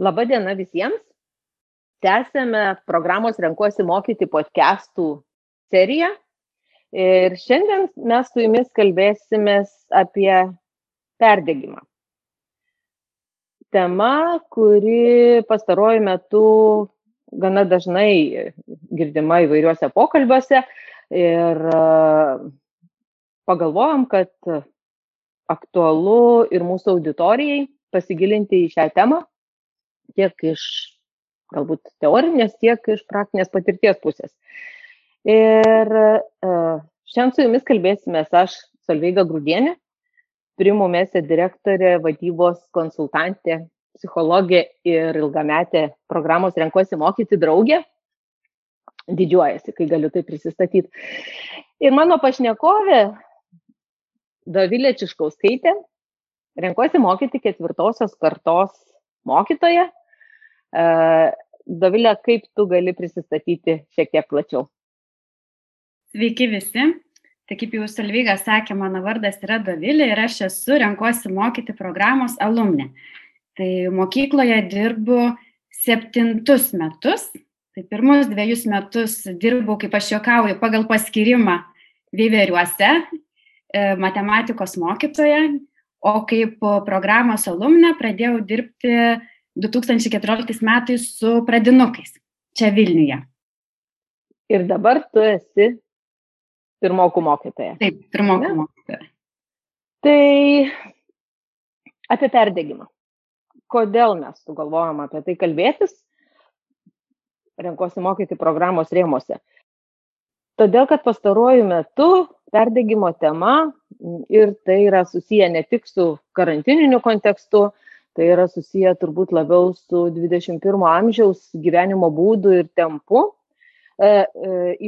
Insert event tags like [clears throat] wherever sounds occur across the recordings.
Labą dieną visiems. Tęsėme programos Renkuosi mokyti podcastų seriją. Ir šiandien mes su jumis kalbėsime apie perdėgymą. Tema, kuri pastaruoju metu gana dažnai girdima įvairiuose pokalbiuose ir pagalvojom, kad aktualu ir mūsų auditorijai pasigilinti į šią temą tiek iš galbūt teorinės, tiek iš praktinės patirties pusės. Ir uh, šiandien su jumis kalbėsime aš, Salveiga Grūdienė, primumėse direktorė, vadybos konsultantė, psichologė ir ilgametė programos Renkuosi mokyti draugė. Didžiuojasi, kai galiu tai prisistatyti. Ir mano pašnekovė, Davilė Čiškauskaitė, Renkuosi mokyti ketvirtosios kartos mokytoja, Dovilė, kaip tu gali prisistatyti šiek tiek plačiau? Sveiki visi. Tai kaip jau Salvyga sakė, mano vardas yra Dovilė ir aš esu renkuosi mokyti programos alumne. Tai mokykloje dirbu septintus metus. Tai pirmus dviejus metus dirbau, kaip aš juokauju, pagal paskirimą Viveriuose, e, matematikos mokytoja, o kaip programos alumne pradėjau dirbti 2014 metais su pradinukais čia Vilniuje. Ir dabar tu esi pirmokų mokytoja. Taip, pirmokų ne? mokytoja. Tai apie perdėgymą. Kodėl mes sugalvojom apie tai kalbėtis? Renkuosi mokyti programos rėmose. Todėl, kad pastaruoju metu perdėgymo tema ir tai yra susiję ne tik su karantininiu kontekstu, tai yra susiję turbūt labiau su 21 amžiaus gyvenimo būdu ir tempu e, e,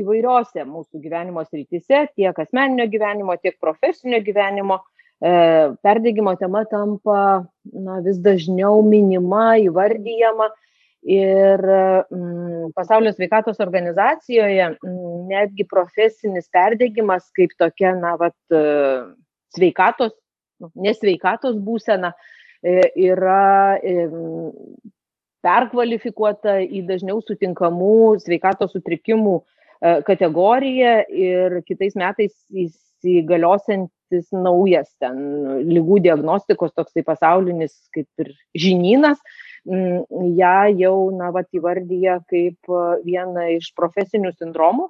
įvairiose mūsų gyvenimo srityse, tiek asmeninio gyvenimo, tiek profesinio gyvenimo. E, perdėgymo tema tampa na, vis dažniau minima, įvardyjama ir mm, Pasaulio sveikatos organizacijoje mm, netgi profesinis perdėgymas kaip tokia, na, vat, sveikatos, nu, nesveikatos būsena, E, yra perkvalifikuota į dažniau sutinkamų sveikatos sutrikimų e, kategoriją ir kitais metais įsigaliosiantis naujas ten lygų diagnostikos toksai pasaulinis kaip ir žinynas, ją jau, na, vat įvardyja kaip vieną iš profesinių sindromų,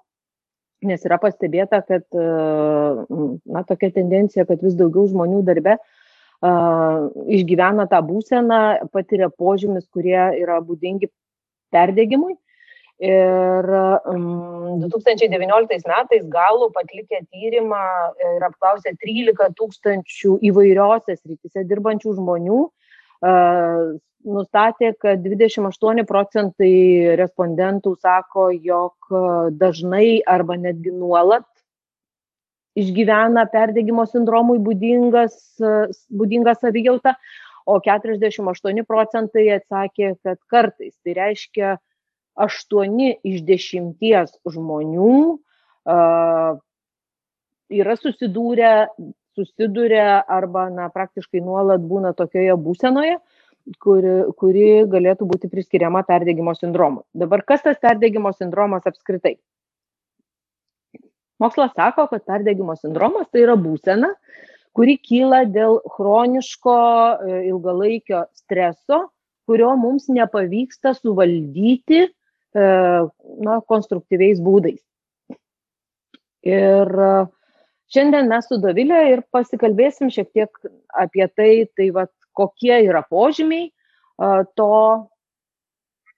nes yra pastebėta, kad, na, tokia tendencija, kad vis daugiau žmonių darbe uh, išgyvena tą būseną, patiria požymis, kurie yra būdingi perdėgymui. Ir um, 2019 metais galų atlikę tyrimą ir apklausę 13 tūkstančių įvairiose srityse dirbančių žmonių, nustatė, kad 28 procentai respondentų sako, jog dažnai arba netgi nuolat išgyvena perdegimo sindromui būdingas, būdingą savijautą, o 48 procentai atsakė, kad kartais. Tai reiškia, 8 iš 10 žmonių uh, yra susidūrę, susiduria arba na, praktiškai nuolat būna tokioje būsenoje, kuri, kuri galėtų būti priskiriama perdegimo sindromui. Dabar kas tas perdegimo sindromas apskritai? Mokslas sako, kad perdegimo sindromas tai yra būsena, kuri kyla dėl chroniško e, ilgalaikio streso, kurio mums nepavyksta suvaldyti e, na, konstruktyviais būdais. Ir e, šiandien mes su Dovilė ir pasikalbėsim šiek tiek apie tai, tai va, kokie yra požymiai to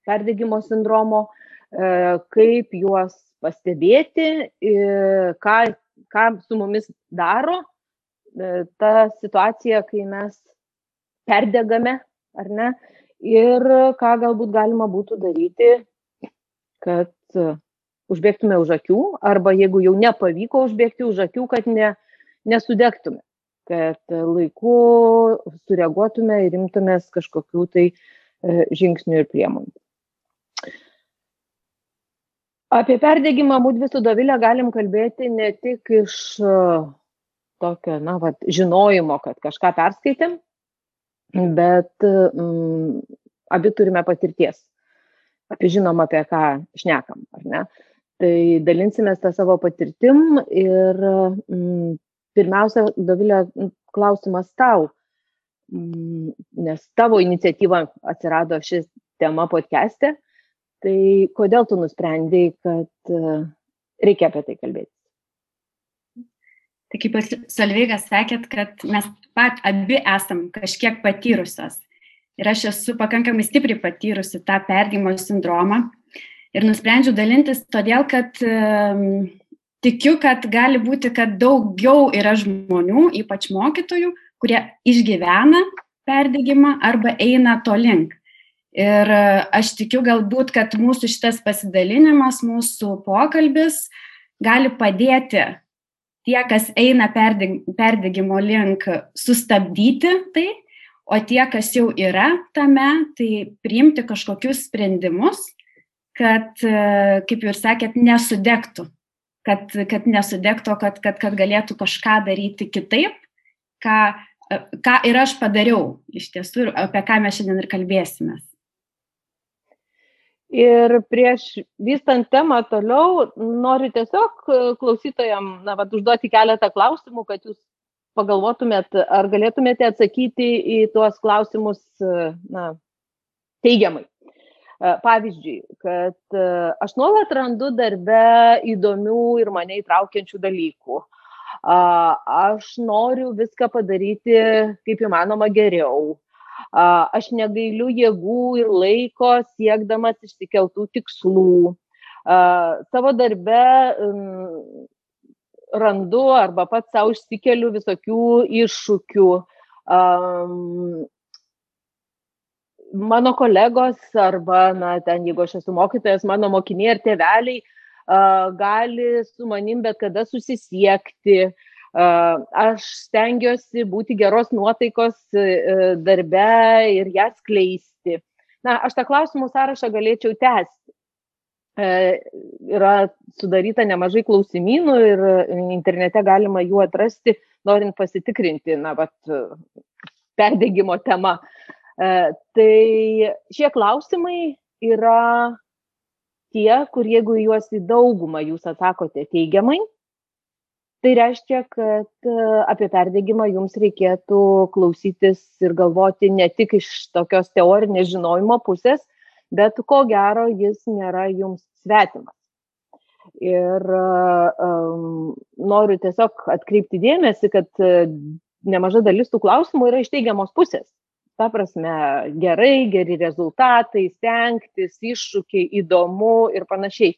perdegimo sindromo, kaip juos pastebėti, ką, ką su mumis daro, ta situacija, kai mes perdegame, ar ne, ir ką galbūt galima būtų daryti, kad užbėgtume už akių, arba jeigu jau nepavyko užbėgti už akių, kad ne, nesudegtume, kad laiku sureaguotume ir imtumės kažkokių tai e, žingsnių ir priemonių. Apie perdėgymą mūdvi su Dovilė galim kalbėti ne tik iš e, tokio, na, vat, žinojimo, kad kažką perskaitėm, bet mm, abi turime patirties. Apie žinom, apie ką šnekam, ar ne? Tai dalinsimės tą savo patirtim ir mm, pirmiausia, Dovilė, klausimas tau, mm, nes tavo iniciatyva atsirado šis tema podcast'e, tai kodėl tu nusprendėjai, kad reikia apie tai kalbėti? Tai kaip Salveigas sakėt, kad mes pat abi esam kažkiek patyrusios. Ir aš esu pakankamai stipriai patyrusi tą perdimo sindromą. Ir nusprendžiau dalintis todėl, kad um, tikiu, kad gali būti, kad daugiau yra žmonių, ypač mokytojų, kurie išgyvena perdėgymą arba eina to link. Ir aš tikiu galbūt, kad mūsų šitas pasidalinimas, mūsų pokalbis gali padėti tie, kas eina perdegimo link, sustabdyti tai, o tie, kas jau yra tame, tai priimti kažkokius sprendimus, kad, kaip ir sakėt, nesudegtų, kad, kad nesudegtų, kad, kad, kad galėtų kažką daryti kitaip, ką, ką ir aš padariau iš tiesų, apie ką mes šiandien ir kalbėsime. Ir prieš vystant temą toliau, noriu tiesiog e, klausytojam, na, vad, užduoti keletą klausimų, kad jūs pagalvotumėt, ar galėtumėte atsakyti į tuos klausimus, e, na, teigiamai. E, pavyzdžiui, kad aš nuolat randu darbe įdomių ir mane įtraukiančių dalykų. Aš noriu viską padaryti kaip įmanoma geriau aš negailiu jėgų ir laiko siekdamas išsikeltų tikslų. Savo darbe randu arba pats savo išsikeliu visokių iššūkių. Mano kolegos arba, na, ten, jeigu aš esu mokytojas, mano mokiniai ir tėveliai gali su manim bet kada susisiekti, uh, Aš stengiuosi būti geros nuotaikos e, darbe ir ją skleisti. Na, aš tą klausimų sąrašą galėčiau tęsti. E, yra sudaryta nemažai klausimynų ir internete galima jų atrasti, norint pasitikrinti, na, vat, perdėgymo tema. E, tai šie klausimai yra tie, kur jeigu juos į daugumą jūs atsakote teigiamai, tai reiškia kad e, apie perdegimą jums reikėtų klausytis ir galvoti ne tik iš tokios teorinės žinojimo pusės, bet ko gero jis nėra jums svetimas. Ir um, noriu tiesiog atkreipti dėmesį, kad nemaža dalis tų klausimų yra iš teigiamos pusės. Ta prasme, gerai, geri rezultatai, stengtis, iššūkiai, įdomu ir panašiai.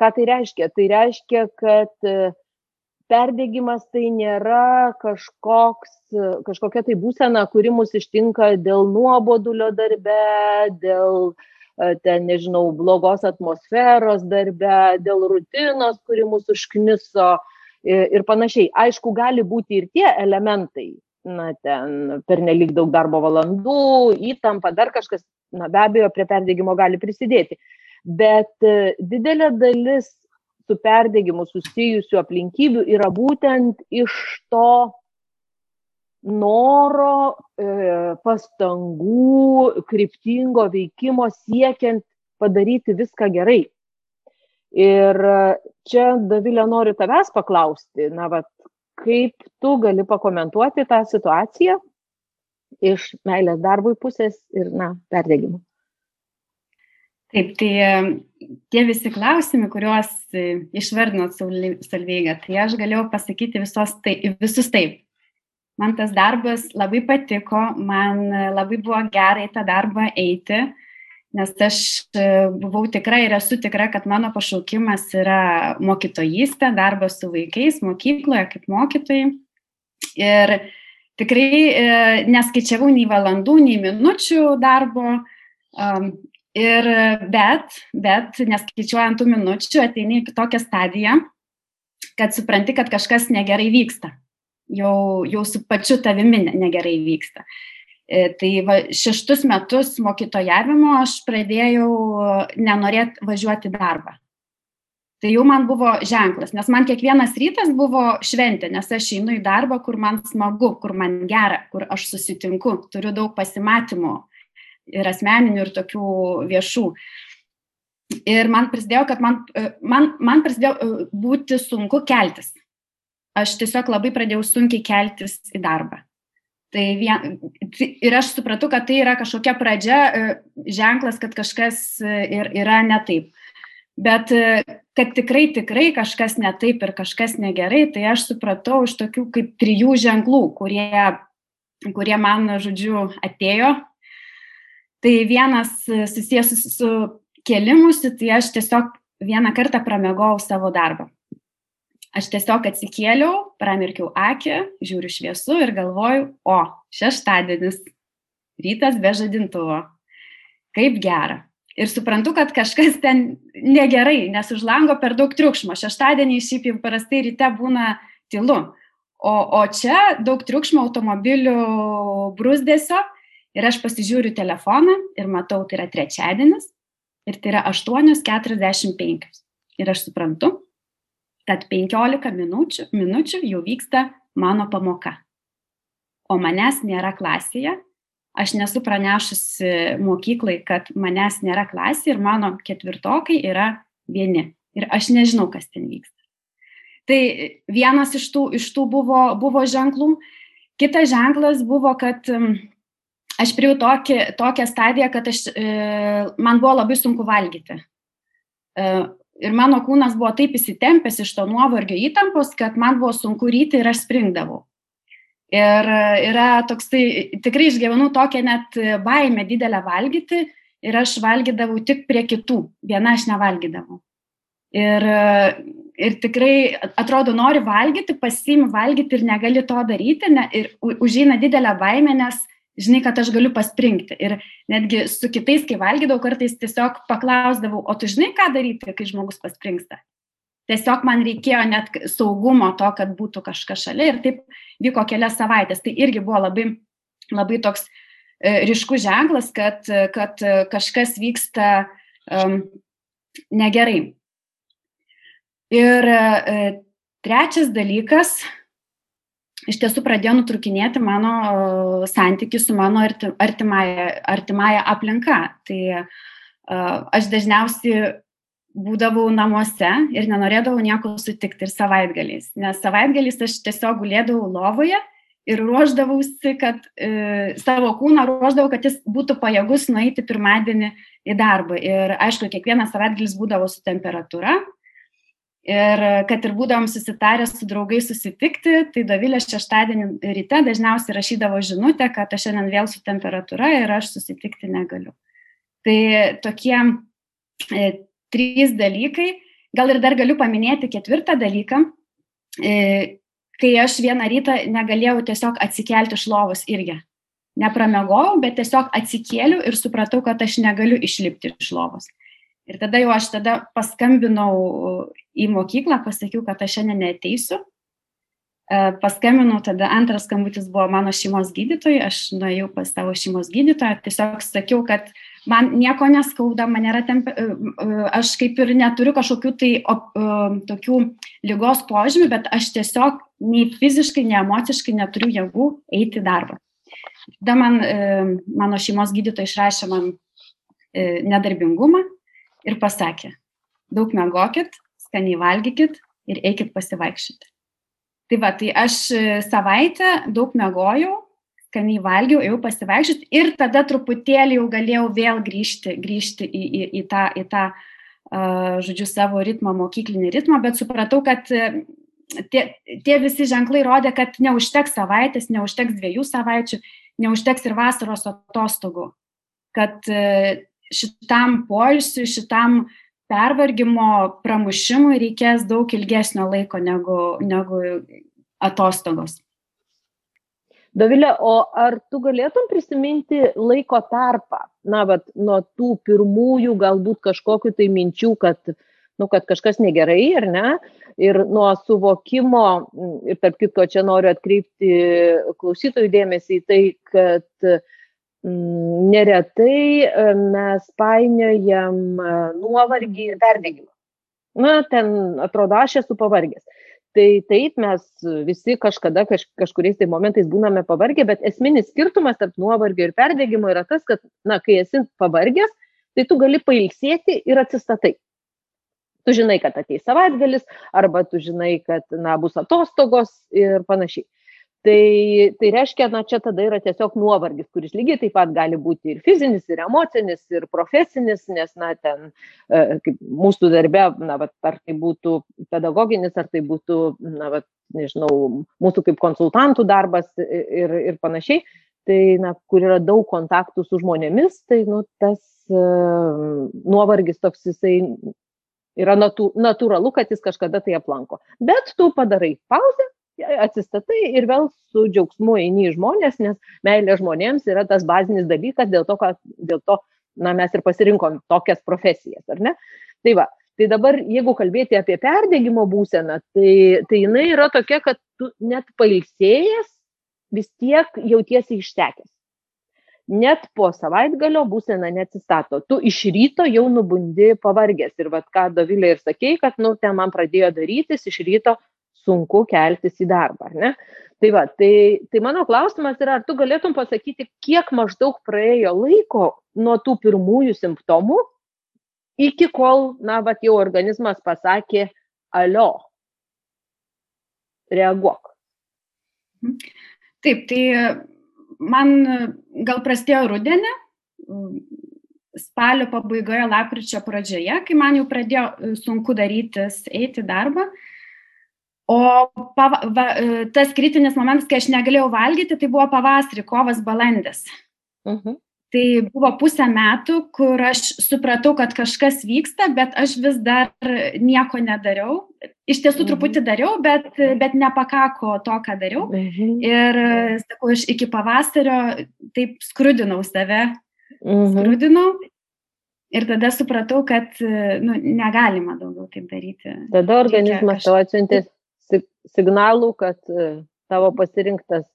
Ką tai reiškia? Tai reiškia, kad perdegimas tai nėra kažkoks, kažkokia tai būsena, kuri mus ištinka dėl nuobodulio darbe, dėl e, ten, nežinau, blogos atmosferos darbe, dėl rutinos, kuri mus užkniso ir panašiai. Aišku, gali būti ir tie elementai, na, ten per nelik daug darbo valandų, įtampa, dar kažkas, na, be abejo, prie perdėgymo gali prisidėti. Bet e, didelė dalis su perdegimu susijusių aplinkybių yra būtent iš to noro, e, pastangų, kryptingo veikimo siekiant padaryti viską gerai. Ir čia, Davilė, noriu tavęs paklausti, na, vat, kaip tu gali pakomentuoti tą situaciją iš meilės darbui pusės ir, na, perdėgimo. Taip, tai tie visi klausimai, kuriuos e, išvardinot Salveiga, tai aš galėjau pasakyti visos, tai, visus taip. Man tas darbas labai patiko, man labai buvo gerai tą darbą eiti, nes aš e, buvau tikra ir esu tikra, kad mano pašaukimas yra mokytojystė, darbas su vaikais mokykloje kaip mokytojai. Ir tikrai e, neskaičiavau nei valandų, nei minučių darbo. Um, ir bet, bet neskaičiuojant tų minučių, ateini į tokią stadiją, kad supranti, kad kažkas negerai vyksta. Jau, jau su pačiu tavimi negerai vyksta. E, tai va, šeštus metus mokytojavimo aš pradėjau nenorėti važiuoti darbą. Tai jau man buvo ženklas, nes man kiekvienas rytas buvo šventė, nes aš einu į darbą, kur man smagu, kur man gera, kur aš susitinku, turiu daug pasimatymų ir asmeninių, ir tokių viešų. Ir man prisidėjo, kad man, man, man prisidėjo e, būti sunku keltis. Aš tiesiog labai pradėjau sunkiai keltis į darbą. Tai vien, ir aš supratau, kad tai yra kažkokia pradžia, e, ženklas, kad kažkas e, ir, yra ne taip. Bet kad tikrai, tikrai kažkas ne taip ir kažkas negerai, tai aš supratau iš tokių kaip trijų ženklų, kurie, kurie man, žodžiu, atėjo. Tai vienas susijęs su, su kelimusi, tai aš tiesiog vieną kartą pramegojau savo darbą. Aš tiesiog atsikėliau, pramirkiau akį, žiūriu šviesu ir galvoju, o, šeštadienis, rytas be žadintuvo. Kaip gera ir suprantu, kad kažkas ten negerai, nes už lango per daug triukšmo. Šeštadienį šiaip jau parastai ryte būna tylu. O, o čia daug triukšmo automobilių brūzdėsio ir aš pasižiūriu telefoną ir matau, tai yra trečiadienis ir tai yra 8.45. Ir aš suprantu, kad 15 minučių, minučių jau vyksta mano pamoka. O manęs nėra klasėje aš nesu pranešusi mokyklai, kad manęs nėra klasė ir mano ketvirtokai yra vieni. Ir aš nežinau, kas ten vyksta. Tai vienas iš tų, iš tų buvo, buvo ženklų. Kitas ženklas buvo, kad aš priejau tokį, tokią stadiją, kad aš, e, man buvo labai sunku valgyti. E, ir mano kūnas buvo taip įsitempęs iš to nuovargio įtampos, kad man buvo sunku ryti ir aš springdavau. Ir yra toksai, tikrai išgyvenau tokią net baimę didelę valgyti ir aš valgydavau tik prie kitų, viena aš nevalgydavau. Ir, ir tikrai atrodo, nori valgyti, pasiimi valgyti ir negali to daryti ne, ir užeina didelę baimę, nes žinai, kad aš galiu paspringti. Ir netgi su kitais, kai valgydavau, kartais tiesiog paklausdavau, o tu žinai, ką daryti, kai žmogus paspringsta tiesiog man reikėjo net saugumo to, kad būtų kažkas šalia ir taip vyko kelias savaitės. Tai irgi buvo labai, labai toks e, ryškus ženklas, kad, kad kažkas vyksta um, negerai. Ir e, trečias dalykas, iš tiesų pradėjo nutrukinėti mano santykių su mano artimąją, artimąją aplinką. Tai uh, aš dažniausiai būdavau namuose ir nenorėdavau nieko sutikti ir savaitgaliais, nes savaitgaliais aš tiesiog gulėdavau lovoje ir ruoždavausi, kad e, savo kūną ruoždavau, kad jis būtų pajėgus nueiti pirmadienį į darbą. Ir aišku, kiekvienas savaitgalis būdavo su temperatūra. Ir kad ir būdavom susitarę su draugais susitikti, tai Dovilė šeštadienį ryte dažniausiai rašydavo žinutę, kad aš šiandien vėl su temperatūra ir aš susitikti negaliu. Tai tokie e, trys dalykai. Gal ir dar galiu paminėti ketvirtą dalyką, e, kai aš vieną rytą negalėjau tiesiog atsikelti iš lovos irgi. Nepramegojau, bet tiesiog atsikėliau ir supratau, kad aš negaliu išlipti iš lovos. Ir tada jau aš tada paskambinau į mokyklą, pasakiau, kad aš šiandien neteisiu. E, paskambinau, tada antras skambutis buvo mano šeimos gydytojai, aš nuėjau pas savo šeimos gydytoją, tiesiog sakiau, kad man nieko neskauda, man nėra tempe, e, e, aš kaip ir neturiu kažkokių tai op, tokių lygos požymių, bet aš tiesiog nei fiziškai, nei emociškai neturiu jėgų eiti į darbą. Tada man, mano šeimos gydytoja išrašė man nedarbingumą ir pasakė, daug mėgokit, skaniai valgykit ir eikit pasivaikščioti. Tai va, tai aš savaitę daug mėgojau, skaniai valgiau, ėjau pasivaikščioti ir tada truputėlį jau galėjau vėl grįžti, grįžti į, į, į tą, į tą uh, žodžiu, savo ritmą, mokyklinį ritmą, bet supratau, kad tie, tie visi ženklai rodė, kad neužteks savaitės, neužteks dviejų savaičių, neužteks ir vasaros atostogų, kad uh, šitam poilsiui, šitam pervargimo pramušimui reikės daug ilgesnio laiko negu, negu atostogos. Dovilė, o ar tu galėtum prisiminti laiko tarpą, na, bet nuo tų pirmųjų galbūt kažkokiu tai minčių, kad, nu, kad kažkas negerai, ar ne, ir nuo suvokimo, ir tarp kitko čia noriu atkreipti klausytojų dėmesį į tai, kad neretai e, mes painiojam e, nuovargį ir perdėgymą. Na, ten atrodo, aš esu pavargęs tai taip mes visi kažkada kaž, kažkuriais tai momentais būname pavargę, bet esminis skirtumas tarp nuovargio ir perdėgymo yra tas, kad, na, kai esi pavargęs, tai tu gali pailsėti ir atsistatai. Tu žinai, kad ateis savaitgalis, arba tu žinai, kad, na, bus atostogos ir panašiai tai tai reiškia na čia tada yra tiesiog nuovargis kuris lygiai taip pat gali būti ir fizinis ir emocinis ir profesinis nes na ten e, kaip mūsų darbe na vat ar tai būtų pedagoginis ar tai būtų na vat nežinau mūsų kaip konsultantų darbas ir ir panašiai tai na kur yra daug kontaktų su žmonėmis tai nu tas uh, nuovargis toks jisai yra natu, natūralu, kad jis kažkada tai aplanko. Bet tu padarai pauzę, atsistatai ir vėl su džiaugsmu eini į žmonės, nes meilė žmonėms yra tas bazinis dalykas, dėl to, kad dėl to na, mes ir pasirinkom tokias profesijas, ar ne? Tai va, tai dabar jeigu kalbėti apie perdėgymo būseną, tai, tai jinai yra tokia, kad tu net pailsėjęs vis tiek jautiesi ištekęs. Net po savaitgalio būsena neatsistato. Tu iš ryto jau nubundi pavargęs. Ir vad ką Dovilė ir sakei, kad, nu, ten man pradėjo darytis iš ryto sunku keltis į darbą, ar ne? Tai va, tai, tai mano klausimas yra, ar tu galėtum pasakyti, kiek maždaug praėjo laiko nuo tų pirmųjų simptomų, iki kol, na, va, jau organizmas pasakė, alio, reaguok. Taip, tai man gal prasidėjo rudenį, spalio pabaigoje, lapkričio pradžioje, kai man jau pradėjo sunku darytis eiti darbą. O pava, va, e, tas kritinis momentas, kai aš negalėjau valgyti, tai buvo pavasarį, kovas, balandis. Uh mhm. -huh. Tai buvo pusę metų, kur aš supratau, kad kažkas vyksta, bet aš vis dar nieko nedariau. Iš tiesų mhm. truputį dariau, bet, bet nepakako to, ką dariau. Mhm. Ir, sakau, aš iki pavasario taip skrudinau save. -huh. Skrudinau. Ir tada supratau, kad nu, negalima daugiau taip daryti. Tada organizmas tau atsiuntė signalų, kad e, tavo pasirinktas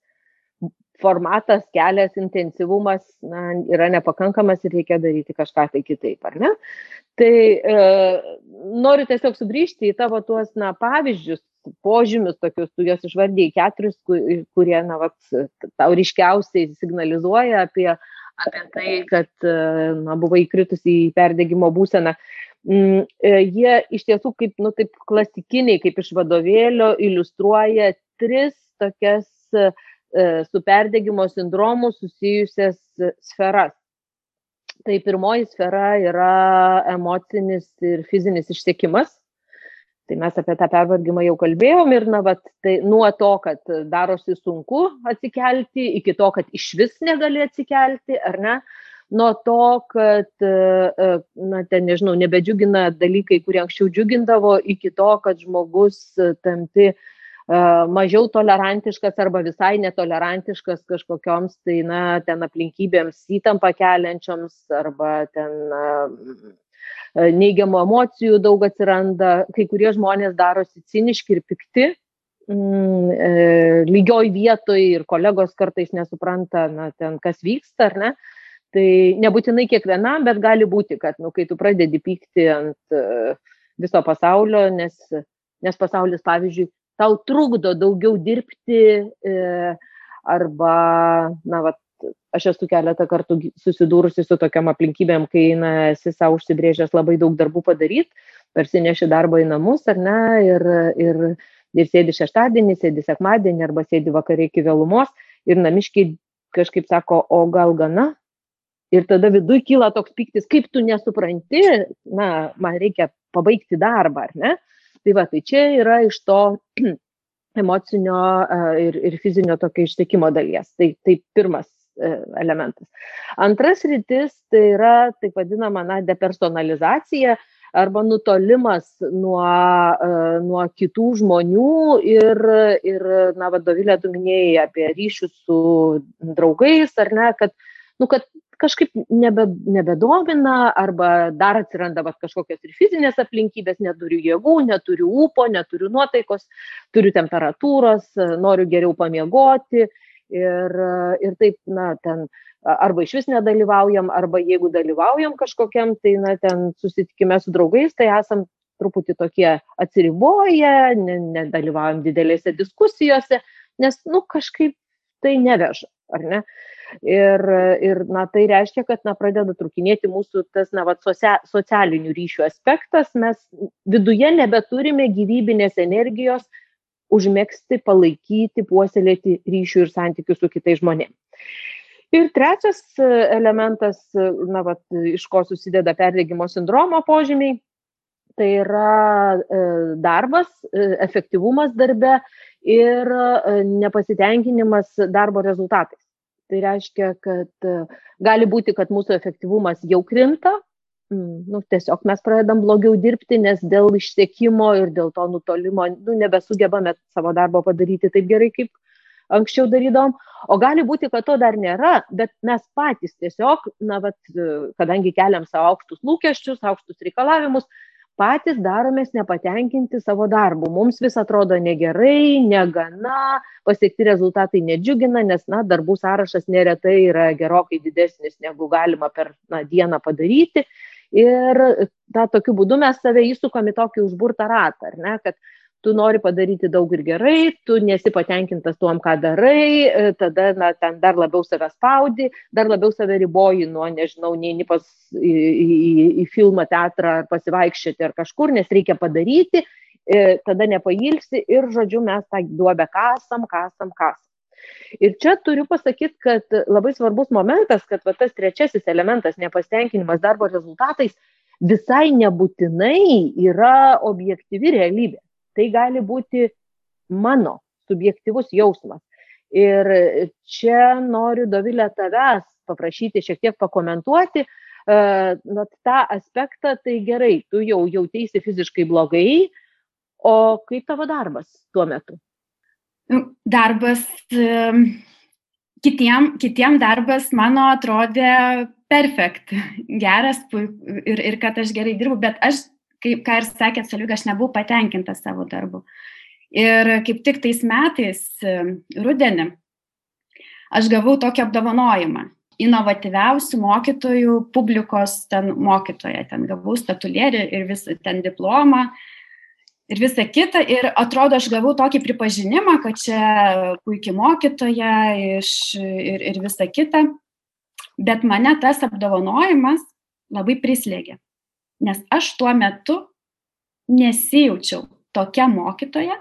formatas, kelias, intensyvumas na, yra nepakankamas ir reikia daryti kažką tai kitaip, ar ne? Tai e, noriu tiesiog sugrįžti į tavo tuos na, pavyzdžius, požymius, tokius, tu juos išvardėjai keturis, kurie na, vat, tau ryškiausiai signalizuoja apie, apie tai, kad e, na, buvai įkritusi į perdėgymo būseną. Mm, e, jie iš tiesų kaip, nu, taip klasikiniai, kaip iš vadovėlio, iliustruoja tris tokias e, su perdegimo sindromu susijusias sferas. Tai pirmoji sfera yra emocinis ir fizinis išsiekimas. Tai mes apie tą pervargimą jau kalbėjom ir, na, vat, tai nuo to, kad darosi sunku atsikelti, iki to, kad iš vis negali atsikelti, ar ne, uh, nuo to, kad, e, e, na, ten, nežinau, nebedžiugina dalykai, kurie anksčiau džiugindavo, iki to, kad žmogus e, tampi mažiau tolerantiškas arba visai netolerantiškas kažkokioms, tai, na, ten aplinkybėms įtampą keliančioms arba ten neigiamų emocijų daug atsiranda, kai kurie žmonės darosi ciniški ir pikti, mm, lygioj vietoj ir kolegos kartais nesupranta, na, ten kas vyksta, ar ne. E, Tai nebūtinai kiekvienam, bet gali būti, kad, nu, kai tu pradedi pykti ant uh, viso pasaulio, nes, nes pasaulis, pavyzdžiui, tau trukdo daugiau dirbti uh, arba, na, va, aš esu keletą kartų susidūrusi su tokiam aplinkybėm, kai, na, esi savo užsibrėžęs labai daug darbų padaryti, persineši darbą į namus, ar ne, ir, ir, ir sėdi šeštadienį, sėdi sekmadienį arba sėdi vakarė iki vėlumos ir namiškiai kažkaip sako, o gal gana, ir tada viduj kyla toks piktis, kaip tu nesupranti, na, man reikia pabaigti darbą, ar ne? Tai va, tai čia yra iš to [clears throat] emocinio ir, ir fizinio tokio ištekimo dalies. Tai, tai pirmas e, elementas. Antras rytis tai yra taip vadinama na, depersonalizacija arba nutolimas nuo, e, nuo kitų žmonių ir, ir na, vadovėlė tu minėjai apie ryšius su draugais, ar ne, kad, nu, kad kažkaip nebe, nebedomina arba dar atsiranda vat, kažkokios ir fizinės aplinkybės, neturiu jėgų, neturiu ūpo, neturiu nuotaikos, turiu temperatūros, noriu geriau pamiegoti ir, ir taip, na, ten arba iš vis nedalyvaujam, arba jeigu dalyvaujam kažkokiam, tai, na, ten susitikime su draugais, tai esam truputį tokie atsiriboję, nedalyvaujam didelėse diskusijose, nes, nu, kažkaip tai neveža, ar ne? Ir, ir na, tai reiškia, kad na, pradeda trukinėti mūsų tas na, va, socia, socialinių ryšių aspektas, mes viduje nebeturime gyvybinės energijos užmėgsti, palaikyti, puoselėti ryšių ir santykių su kitais žmonėmis. Ir trečias e, elementas, e, na, vat, iš ko susideda perdėgymo sindromo požymiai, tai yra e, darbas, efektyvumas darbe ir nepasitenkinimas darbo rezultatais. Tai reiškia, kad gali būti, kad mūsų efektyvumas jau krinta, mm, nu, tiesiog mes pradedam blogiau dirbti, nes dėl išsiekimo ir dėl to nutolimo nu, nebesugebame savo darbo padaryti taip gerai, kaip anksčiau darydom. O gali būti, kad to dar nėra, bet mes patys tiesiog, na, vat, kadangi keliam savo aukštus lūkesčius, aukštus reikalavimus, patys daromės nepatenkinti savo darbu. Mums vis atrodo negerai, negana, pasiekti rezultatai nedžiugina, nes, na, darbų sąrašas neretai yra gerokai didesnis, negu galima per na, dieną padaryti. Ir ta, tokiu būdu mes save įsukam į tokį užburtą ratą, ar ne, kad tu nori padaryti daug ir gerai, tu nesi patenkintas tuom, ką darai, e, tada na, ten dar labiau save spaudi, dar labiau save riboji nuo, nežinau, neini pas į, į, į filmą, teatrą ar pasivaikščioti ar kažkur, nes reikia padaryti, e, tada nepailsi ir, žodžiu, mes tą duobę kasam, kasam, kasam. Ir čia turiu pasakyti, kad labai svarbus momentas, kad va, tas trečiasis elementas, nepastenkinimas darbo rezultatais, visai nebūtinai yra objektyvi realybė tai gali būti mano subjektivus jausmas. Ir čia noriu, Dovilė, tavęs paprašyti šiek tiek pakomentuoti, uh, tą aspektą, tai gerai, tu jau jautėsi fiziškai blogai, o kaip tavo darbas tuo metu? Darbas, kitiem, kitiem darbas mano atrodė perfekt, geras ir, ir kad aš gerai dirbu, bet aš kaip ką ir sakėt, Solviga, aš nebuvau patenkinta savo darbu. Ir kaip tik tais metais, rudenį, aš gavau tokį apdovanojimą. Inovatyviausių mokytojų, publikos ten mokytoja, ten gavau statulėlį ir visą ten diplomą ir visa kita. Ir atrodo, aš gavau tokį pripažinimą, kad čia puikiai mokytoja iš, ir, ir visa kita. Bet mane tas apdovanojimas labai prislėgė nes aš tuo metu nesijaučiau tokia mokytoja,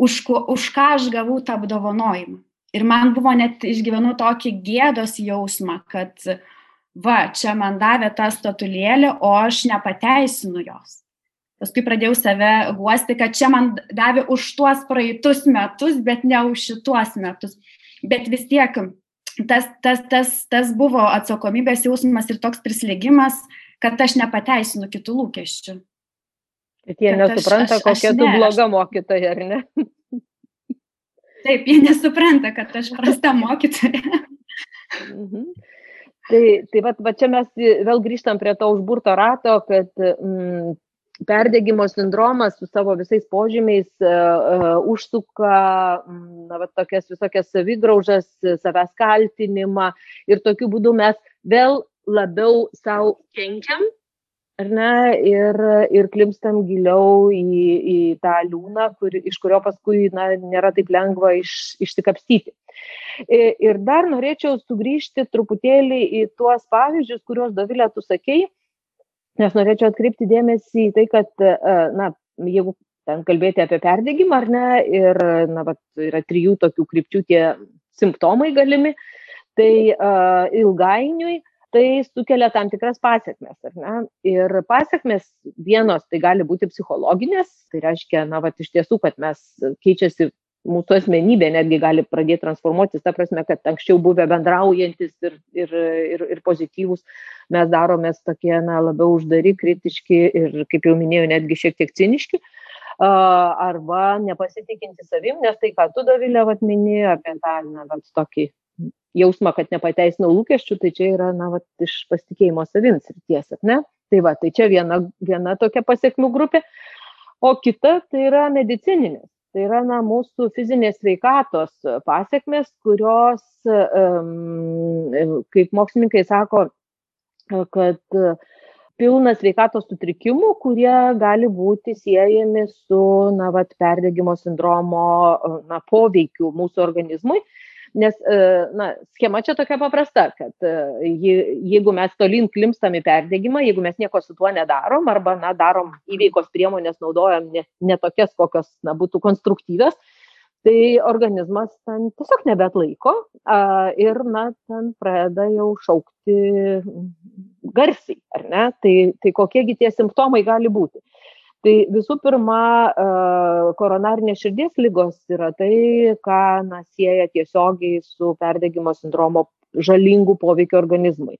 už, ko, už ką aš gavau tą apdovanojimą. Ir man buvo net išgyvenu tokį gėdos jausmą, kad va, čia man davė tą statulėlę, o aš nepateisinu jos. Paskui pradėjau save guosti, kad čia man davė už tuos praeitus metus, bet ne už šituos metus. Bet vis tiek tas, tas, tas, tas buvo atsakomybės jausmas ir toks prislėgimas, kad aš nepateisinu kitų lūkesčių. Bet jie nesupranta, aš, aš, kokia aš tu ne, bloga mokytoja, ar ne? [laughs] Taip, jie nesupranta, kad aš prasta [laughs] mokytoja. Mhm. Tai, tai va, va čia mes vėl grįžtam prie to užburto rato, kad mm, perdėgymo sindromas su savo visais požymiais uh, uh, užsuka mm, na, va, tokias visokias savigraužas, savęs kaltinimą ir tokiu būdu mes vėl labiau savo kenkiam, ar ne, ir, ir klimstam giliau į, į tą liūną, kur, iš kurio paskui na, nėra taip lengva iš, išsikapstyti. Ir dar norėčiau sugrįžti truputėlį į tuos pavyzdžius, kuriuos Dovilė tu sakei, nes norėčiau atkreipti dėmesį į tai, kad, na, jeigu ten kalbėti apie perdėgymą ar ne, ir, na, vat, yra trijų tokių krypčių tie simptomai galimi, tai uh, ilgainiui tai sukelia tam tikras pasiekmes, ar ne? Ir pasiekmes vienos tai gali būti psichologinės, tai reiškia, na, va, iš tiesų, kad mes keičiasi mūsų asmenybė netgi gali pradėti transformuotis, ta prasme, kad anksčiau buvę bendraujantis ir, ir, ir, ir pozityvus, mes daromės tokie, na, labiau uždari, kritiški ir, kaip jau minėjau, netgi šiek tiek ciniški. Arba nepasitikinti savim, nes tai, ką tu Davilė vat minėjo apie tą, na, vat, tokį jausmą, kad nepateisinau lūkesčių, tai čia yra, na, vat, iš pasitikėjimo savim srities, ar ne? Tai va, tai čia viena, viena tokia pasiekmių grupė. O kita tai yra medicininis tai yra na mūsų fizinės sveikatos pasekmės kurios kaip mokslininkai sako kad pilna sveikatos sutrikimų kurie gali būti siejami su na vat perdegimo sindromo na poveikiu mūsų organizmui nes e, na schema čia tokia paprasta kad e, jeigu mes tolyn klimpstam į perdegimą jeigu mes nieko su tuo nedarom arba na darom įveikos priemones naudojam ne ne tokias kokios na būtų konstruktyvios tai organizmas ten tiesiog nebeatlaiko a, ir na ten pradeda jau šaukti garsiai ar ne? Tai tai kokie gi tie simptomai gali būti tai visų pirma koronarinės širdies ligos yra tai ką na sieja tiesiogiai su perdegimo sindromo žalingu poveikiu organizmui.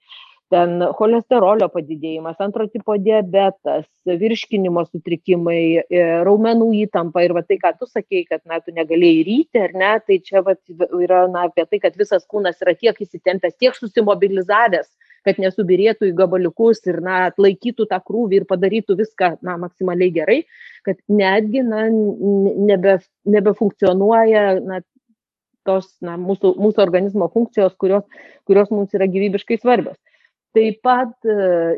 Ten cholesterolio padidėjimas antro tipo diabetas virškinimo sutrikimai e, raumenų įtampa ir va tai ką tu sakei kad na tu negalėjai ryti ar ne tai čia vat yra na apie tai kad visas kūnas yra tiek įsitempęs tiek susimobilizavęs kad nesubirėtų į gabaliukus ir na atlaikytų tą krūvį ir padarytų viską na maksimaliai gerai kad netgi na nebe nebefunkcionuoja na tos na mūsų mūsų organizmo funkcijos kurios kurios mums yra gyvybiškai svarbios. Taip pat e,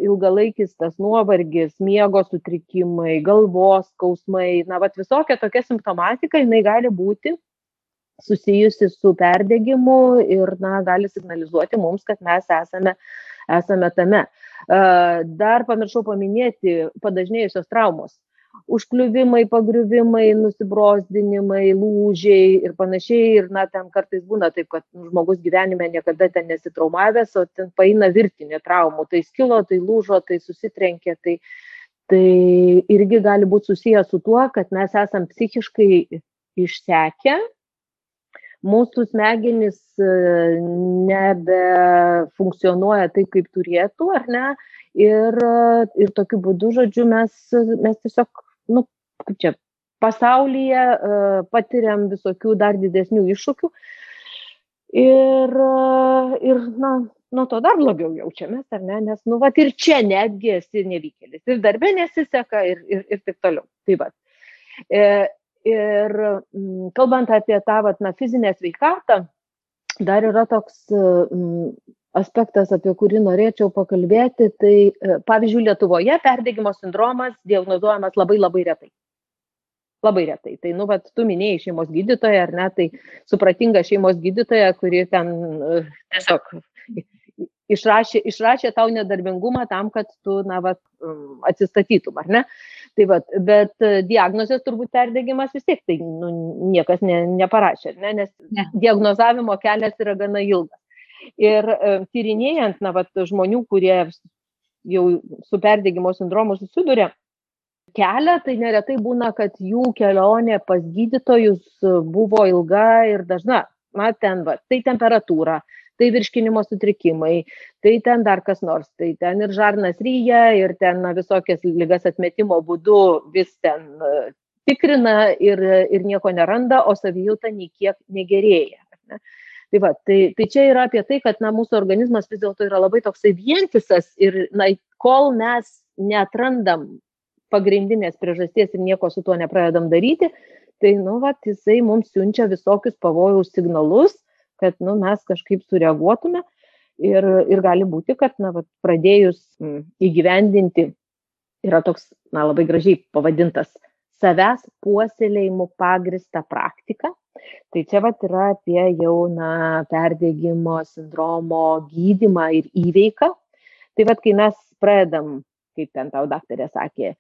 ilgalaikis tas nuovargis miego sutrikimai galvos skausmai na vat visokia tokia simptomatika jinai gali būti susijusi su perdegimu ir na gali signalizuoti mums kad mes esame esame tame. Dar pamiršau paminėti padažnėjusios traumos. Užkliuvimai, pagriuvimai, nusibrozdinimai, lūžiai ir panašiai. Ir, na, ten kartais būna taip, kad žmogus gyvenime niekada ten nesitraumavęs, o ten paina virtinė traumų. Tai skilo, tai lūžo, tai susitrenkė, tai, tai irgi gali būti susijęs su tuo, kad mes esam psichiškai išsekę mūsų smegenys e, nebefunkcionuoja taip, kaip turėtų, ar ne? Ir, ir tokiu būdu, žodžiu, mes, mes tiesiog, nu, kaip čia, pasaulyje uh, patiriam visokių dar didesnių iššūkių. Ir, ir na, nuo to dar blogiau jaučiamės, ar ne? Nes, nu, va, ir čia netgi esi nevykėlis. Ir darbė nesiseka ir, ir, ir taip toliau. Tai va. Ir mm, kalbant apie tą vat na fizinę sveikatą dar yra toks mm, aspektas apie kurį norėčiau pakalbėti tai e, pavyzdžiui lietuvoje perdegimo sindromas diagnozuojamas labai labai retai labai retai tai nu vat tu minėjai šeimos gydytoją ar ne tai supratinga šeimos gydytoja kuri ten e, tiesiog išrašė, išrašė tau nedarbingumą tam, kad tu, na, va, um, atsistatytum, ar ne? Tai va, bet e, diagnozės turbūt perdegimas vis tiek, tai nu, niekas ne, neparašė, ne? nes ne. diagnozavimo kelias yra gana ilgas. Ir e, tyrinėjant, na, va, žmonių, kurie jau su perdegimo sindromu susiduria, kelią, tai neretai būna, kad jų kelionė pas gydytojus buvo ilga ir dažna. Na, ten, va, tai temperatūra, tai virškinimo sutrikimai, tai ten dar kas nors, tai ten ir žarnas ryja, ir ten na, visokias lygas atmetimo būdu vis ten e, tikrina ir, ir nieko neranda, o savijauta nei kiek negerėja. Ne? Tai, va, tai, tai čia yra apie tai, kad na, mūsų organizmas vis dėlto yra labai toksai vientisas ir na, kol mes netrandam pagrindinės priežasties ir nieko su tuo nepradedam daryti, tai, nu, va, jisai mums siunčia visokius pavojaus signalus, kad nu, mes kažkaip sureaguotume ir, ir gali būti, kad na, vat, pradėjus m, įgyvendinti yra toks na, labai gražiai pavadintas savęs puoselėjimų pagristą praktiką. Tai čia vat yra apie jau na, perdėgymo sindromo gydimą ir įveiką. Tai vad, kai mes pradedam, kaip ten tau daktarė sakė,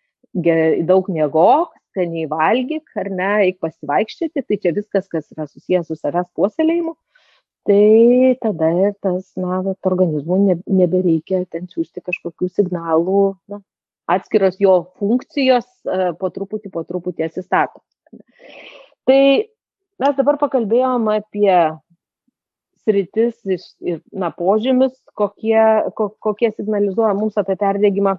daug miegok, skaniai valgyk, ar ne, eik pasivaikščioti, tai čia viskas, kas yra susijęs su savęs puoselėjimu tai tada ir tas na vat organizmui ne nebereikia ten siųsti kažkokių signalų na atskiros jo funkcijos e, po truputį po truputį atsistato tai mes dabar pakalbėjom apie sritis ir na, požymis, kokie, kokie signalizuoja mums apie perdėgymą.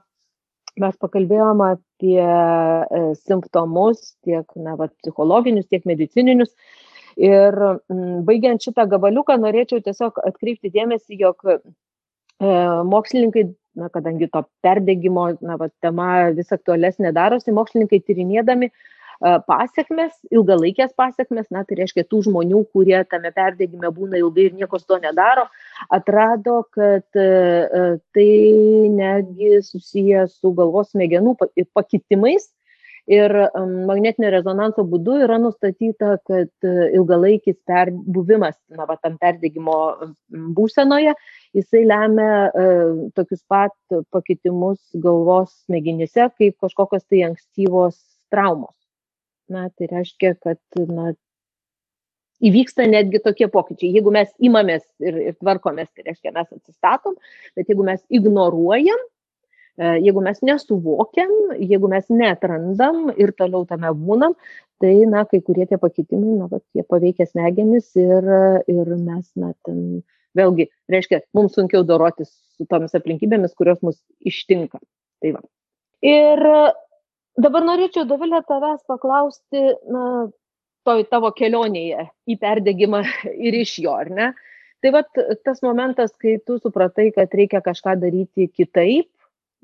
Mes pakalbėjom apie e, simptomus, tiek na, va, psichologinius, tiek medicininius. Ir m, baigiant šitą gabaliuką, norėčiau tiesiog atkreipti dėmesį, jog e, mokslininkai, na, kadangi to perdėgymo na, va, tema vis aktualesnė darosi, mokslininkai tyrinėdami pasiekmes, ilgalaikės pasiekmes, na, tai reiškia tų žmonių, kurie tame perdėgyme būna ilgai ir nieko su to nedaro, atrado, kad tai netgi susiję su galvos smegenų pakitimais. Ir magnetinio rezonanso būdu yra nustatyta, kad ilgalaikis per, buvimas na, va, tam perdėgymo būsenoje, jisai lemia e, tokius pat pakitimus galvos smegenyse, kaip kažkokios tai ankstyvos traumos na, tai reiškia, kad na, įvyksta netgi tokie pokyčiai. Jeigu mes imamės ir, ir tvarkomės, tai reiškia, mes atsistatom, bet jeigu mes ignoruojam, e, jeigu mes nesuvokiam, jeigu mes netrandam ir toliau tame būnam, tai, na, kai kurie tie pakitimai, na, va, jie paveikia smegenis ir, ir mes, na, ten, vėlgi, reiškia, mums sunkiau dorotis su tomis aplinkybėmis, kurios mus ištinka. Tai va. Ir dabar norėčiau dovile tavęs paklausti na toj tavo kelionėje į perdegimą [laughs] ir iš jo ar ne tai vat tas momentas kai tu supratai kad reikia kažką daryti kitaip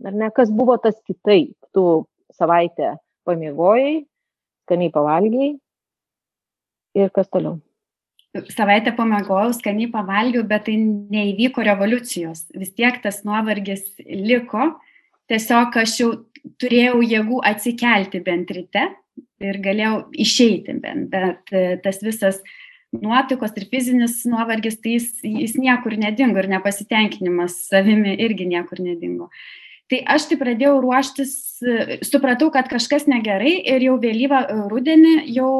ar ne kas buvo tas kitaip tu savaitę pamiegojai skaniai pavalgei ir kas toliau savaitę pamiegojau, skaniai pavalgiau, bet tai neįvyko revoliucijos. Vis tiek tas nuovargis liko. Tiesiog aš jau turėjau jėgų atsikelti bent ryte ir galėjau išeiti bent, bet e, tas visas nuotaikos ir fizinis nuovargis, tai jis, jis niekur nedingo ir nepasitenkinimas savimi irgi niekur nedingo. Tai aš tai pradėjau ruoštis, e, supratau, kad kažkas negerai ir jau vėlyvą rudenį jau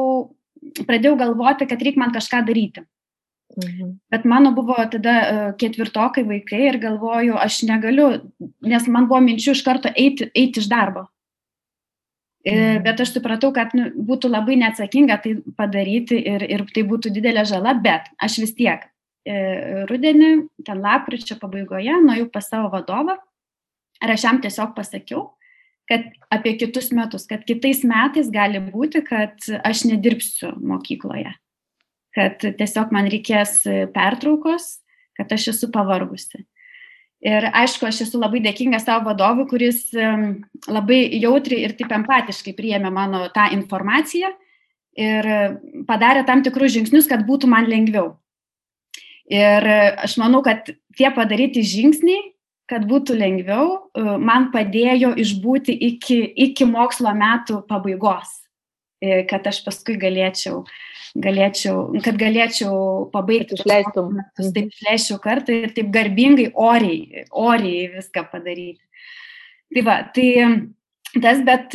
pradėjau galvoti, kad reikia man kažką daryti. Mhm. Bet mano buvo tada e, ketvirtokai vaikai ir galvoju, aš negaliu, nes man buvo minčių iš karto eiti, eiti iš darbo. E, mhm. Bet aš supratau, kad nu, būtų labai neatsakinga tai padaryti ir, ir tai būtų didelė žala, bet aš vis tiek e, rudenį, ten lapkričio pabaigoje, nuėjau pas savo vadovą ir aš jam tiesiog pasakiau, kad apie kitus metus, kad kitais metais gali būti, kad aš nedirbsiu mokykloje kad tiesiog man reikės pertraukos, kad aš esu pavargusi. Ir aišku, aš esu labai dėkinga savo vadovui, kuris labai jautriai ir taip empatiškai priėmė mano tą informaciją ir padarė tam tikrus žingsnius, kad būtų man lengviau. Ir aš manau, kad tie padaryti žingsniai, kad būtų lengviau, man padėjo išbūti iki, iki mokslo metų pabaigos, kad aš paskui galėčiau galėčiau, kad galėčiau pabaigti. Išleistum. Metus, taip išleisčiau kartą ir taip garbingai, oriai, oriai viską padaryti. Tai va, tai tas, bet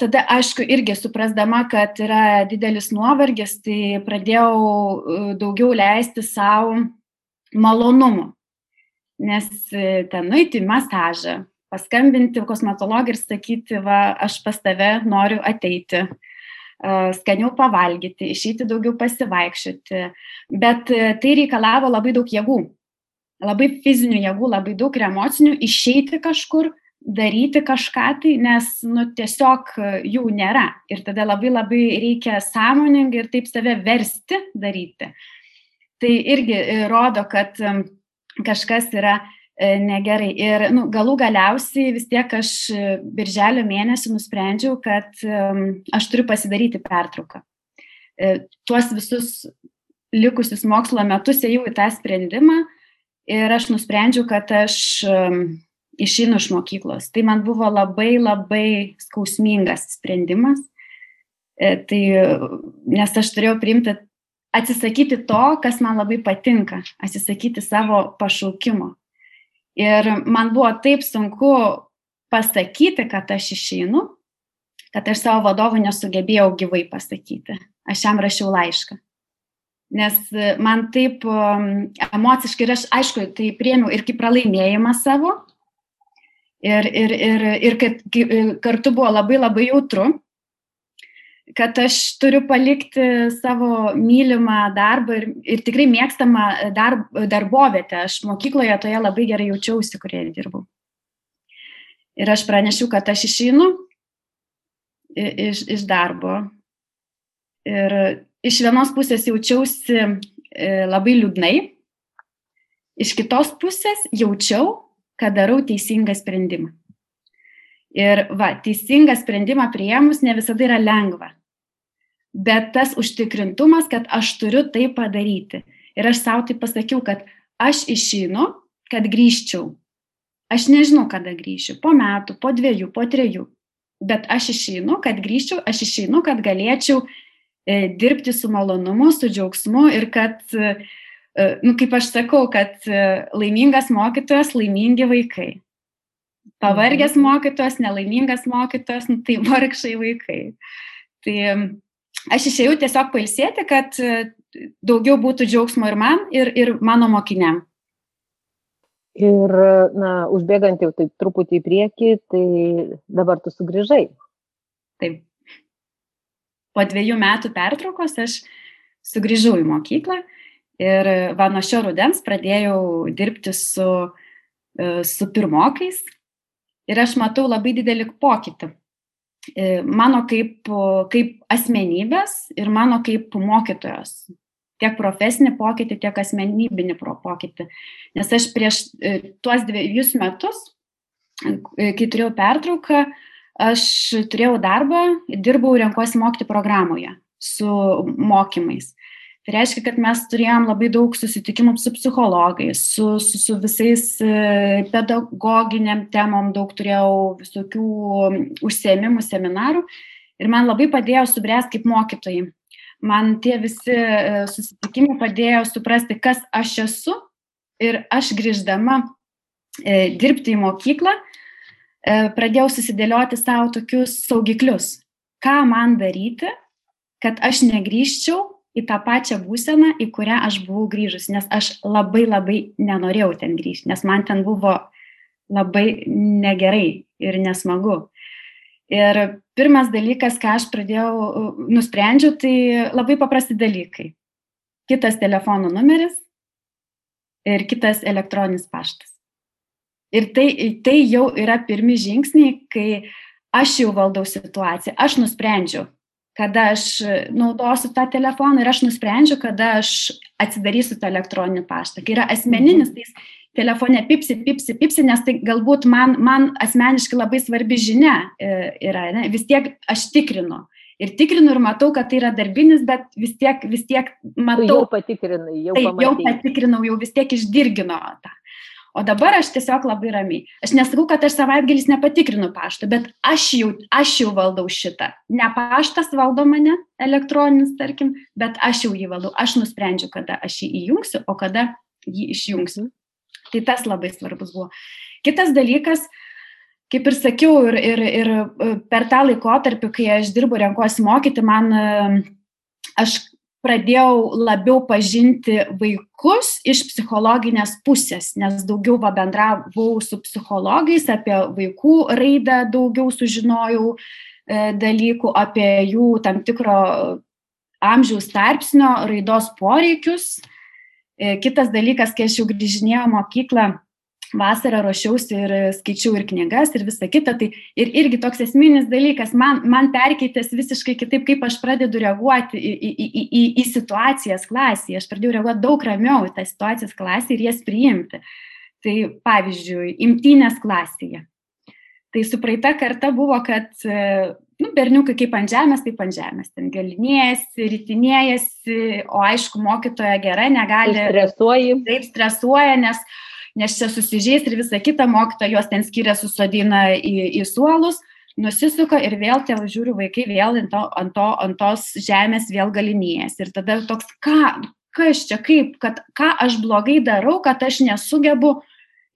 tada, aišku, irgi suprasdama, kad yra didelis nuovargis, tai pradėjau e, daugiau leisti savo malonumų. Nes e, ten nueiti į masažą, paskambinti kosmetologį ir sakyti, va, aš pas tave noriu ateiti skaniau pavalgyti, išeiti daugiau pasivaikščioti. Bet e, tai reikalavo labai daug jėgų. Labai fizinių jėgų, labai daug ir emocinių išeiti kažkur, daryti kažką tai, nes nu, tiesiog e, jų nėra. Ir tada labai labai reikia sąmoningai ir taip save versti daryti. Tai irgi e, rodo, kad kažkas yra E, negerai. Ir nu, galų galiausiai vis tiek aš e, birželio mėnesį nusprendžiau, kad aš turiu pasidaryti pertrauką. E, tuos visus likusius mokslo metus ėjau į tą sprendimą ir aš nusprendžiau, kad aš išeinu iš mokyklos. Tai man buvo labai labai skausmingas sprendimas. Tai, nes aš turėjau priimti, atsisakyti to, kas man labai patinka, atsisakyti savo pašaukimo Ir man buvo taip sunku pasakyti, kad aš išeinu, kad aš savo vadovui nesugebėjau gyvai pasakyti. Aš jam rašiau laišką. Nes man taip um, emociškai, ir aš aišku, tai priemiau ir kaip pralaimėjimą savo, ir, ir, ir, ir kad kartu buvo labai labai jautru. Kad aš turiu palikti savo mylimą darbą ir, ir tikrai mėgstamą darb, darbovietę. Aš mokykloje toje labai gerai jaučiausi, kurioje dirbau. Ir aš pranešiau, kad aš išeinu iš, iš darbo. Ir iš vienos pusės jaučiausi e, labai liūdnai, iš kitos pusės jaučiau, kad darau teisingą sprendimą. Ir va, teisingą sprendimą prieimus ne visada yra lengva. Bet tas užtikrintumas, kad aš turiu tai padaryti. Ir aš savo tai pasakiau, kad aš išeinu, kad grįžčiau. Aš nežinau, kada grįšiu. Po metų, po dviejų, po trejų. Bet aš išeinu, kad grįžčiau, aš išeinu, kad galėčiau e, dirbti su malonumu, su džiaugsmu ir kad e, E, nu, kaip aš sakau, kad e, laimingas mokytojas, laimingi vaikai. Pavargęs mhm. mokytojas, nelaimingas mokytojas, nu, tai [laughs] vargšai vaikai. Tai aš išėjau tiesiog pailsėti, kad e, daugiau būtų džiaugsmo ir man, ir, ir mano mokiniam. Ir, na, užbėgant jau taip truputį į priekį, tai dabar tu sugrįžai. Taip. Po dviejų metų pertraukos aš sugrįžau į mokyklą Ir va nuo šio rudens pradėjau dirbti su, e, su pirmokais ir aš matau labai didelį pokytį. E, mano kaip, kaip asmenybės ir mano kaip mokytojos. Tiek profesinį pokytį, tiek asmenybinį pokytį. Nes aš prieš e, tuos dviejus metus, kai turėjau pertrauką, aš turėjau darbą, dirbau renkuosi mokyti programoje su mokymais. Tai reiškia, kad mes turėjom labai daug susitikimų su psichologais, su, su, su visais e, pedagoginiam temom, daug turėjau visokių užsiemimų, seminarų ir man labai padėjo subręsti kaip mokytojai. Man tie visi e, susitikimai padėjo suprasti, kas aš esu ir aš grįždama e, dirbti į mokyklą pradėjau susidėlioti savo tokius saugiklius, ką man daryti, kad aš negryžčiau į tą pačią būseną, į kurią aš buvau grįžus, nes aš labai labai nenorėjau ten grįžti, nes man ten buvo labai negerai ir nesmagu. Ir pirmas dalykas, ką aš pradėjau, nusprendžiau, tai labai paprasti dalykai. Kitas telefono numeris ir kitas elektroninis paštas. Ir tai, tai jau yra pirmi žingsniai, kai aš jau valdau situaciją, aš nusprendžiau, kada aš naudosiu tą telefoną ir aš nusprendžiu, kada aš atsidarysiu tą elektroninį paštą. Kai yra asmeninis, tai telefone pipsi, pipsi, pipsi, nes tai galbūt man, man asmeniškai labai svarbi žinia e, yra. Ne? Vis tiek aš tikrinu. Ir tikrinu ir matau, kad tai yra darbinis, bet vis tiek, vis tiek matau. Jau patikrinai, jau, taip, jau patikrinau, jau vis tiek išdirgino tą. O dabar aš tiesiog labai ramiai. Aš nesakau, kad aš savaitgalis nepatikrinu pašto, bet aš jau, aš jau valdau šitą. Ne paštas valdo mane, elektroninis, tarkim, bet aš jau jį valdau. Aš nusprendžiu, kada aš jį įjungsiu, o kada jį išjungsiu. Tai tas labai svarbus buvo. Kitas dalykas, kaip ir sakiau, ir, ir, ir e, per tą laikotarpį, kai aš dirbu, renkuosi mokyti, man e, aš pradėjau labiau pažinti vaikus iš psichologinės pusės, nes daugiau va bendravau su psichologais, apie vaikų raidą daugiau sužinojau e, dalykų, apie jų tam tikro amžiaus tarpsnio raidos poreikius. E, kitas dalykas, kai aš jau grįžinėjau mokyklą, vasarą ruošiausi ir skaičiau ir knygas ir visa kita, tai ir irgi toks esminis dalykas, man, man perkeitęs visiškai kitaip, kaip aš pradedu reaguoti į, į, į, į, į situacijas klasėje. Aš pradėjau reaguoti daug ramiau į tas situacijas klasėje ir jas priimti. Tai pavyzdžiui, imtynės klasėje. Tai su praeita karta buvo, kad nu, berniukai kaip ant žemės, taip ant žemės. Ten galinėjasi, rytinėjasi, o aišku, mokytoja gera, negali. Stresuoji. Taip stresuoja, nes uh, nes čia susižeis ir visa kita, mokytoja juos ten skiria, susodina į, į suolus, nusisuka ir vėl tėvai žiūri vaikai vėl ant, to, ant, to, ant tos žemės vėl galinės. Ir tada toks, ką, kas čia, kaip, kad ką aš blogai darau, kad aš nesugebu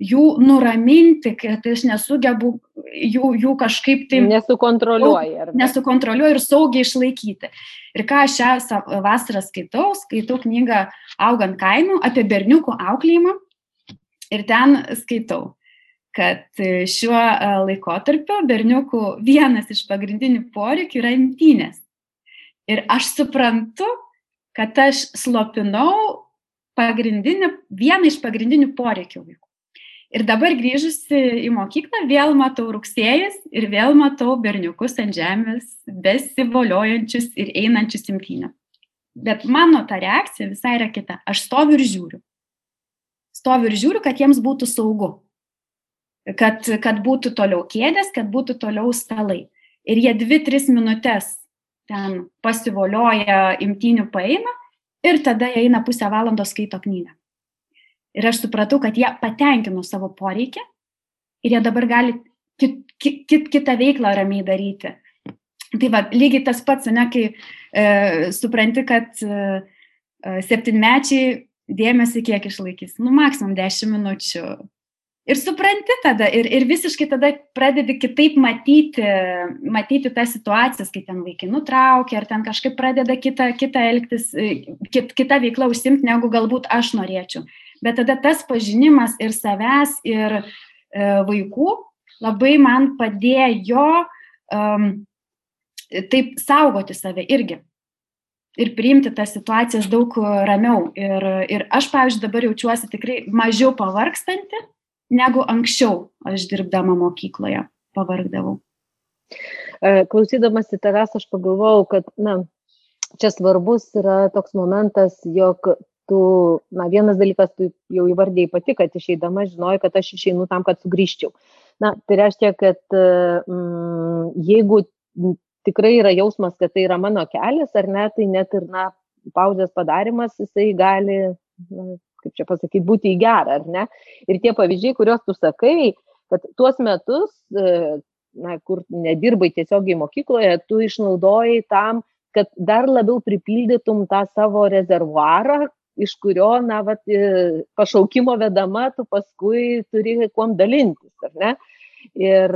jų nuraminti, kad aš nesugebu jų, jų kažkaip tai... Nesukontroliuoju. Nesukontroliuoju ir saugiai išlaikyti. Ir ką aš šią vasarą skaitau, skaitau knygą Augant kainų apie berniukų auklėjimą Ir ten skaitau, kad e, šiuo e, laikotarpiu berniukų vienas iš pagrindinių poreikių yra imtynės. Ir aš suprantu, kad aš slopinau pagrindinį, vieną iš pagrindinių poreikių vaikų. Ir dabar grįžusi į mokyklą vėl matau rugsėjas ir vėl matau berniukus ant žemės, besivoliojančius ir einančius imtynę. Bet mano ta reakcija visai yra kita. Aš stoviu ir žiūriu. Stoviu ir žiūriu, kad jiems būtų saugu. Kad, kad būtų toliau kėdės, kad būtų toliau stalai. Ir jie dvi, tris minutės ten pasivolioja imtynių paeina ir tada jie eina pusę valandos skaito knygą. Ir aš supratau, kad jie patenkino savo poreikį ir jie dabar gali kit, kit, kitą veiklą ramiai daryti. Tai va, lygiai tas pats, ne, kai e, supranti, kad e, e septynmečiai dėmesį kiek išlaikys, nu, maksimum 10 minučių. Ir supranti tada, ir, ir visiškai tada pradedi kitaip matyti, matyti tas situacijas, kai ten vaikai nutraukia, ar ten kažkaip pradeda kitą, kitą elgtis, e, kit, kitą veiklą užsimti, negu galbūt aš norėčiau bet tada tas pažinimas ir savęs, ir e, vaikų labai man padėjo um, taip saugoti save irgi. Ir priimti tas situacijas daug ramiau. Ir, ir aš, pavyzdžiui, dabar jaučiuosi tikrai mažiau pavargstanti, negu anksčiau aš dirbdama mokykloje pavargdavau. E, klausydamasi tavęs, aš pagalvojau, kad, na, čia svarbus yra toks momentas, jog tu na vienas dalykas tu jau įvardijai pati kad išeidama žinojai kad aš išeinu tam kad sugrįžčiau na tai reiškia kad mm, jeigu tikrai yra jausmas kad tai yra mano kelias ar ne tai net ir na pauzės padarimas jisai gali na, kaip čia pasakyti būti į gerą ar ne ir tie pavyzdžiai kuriuos tu sakai kad tuos metus e, na, kur nedirbai tiesiogiai mokykloje, tu išnaudojai tam, kad dar labiau pripildytum tą savo rezervuarą, iš kurio, na, vat, e, pašaukimo vedama, tu paskui turi kuom dalintis, ar ne? Ir,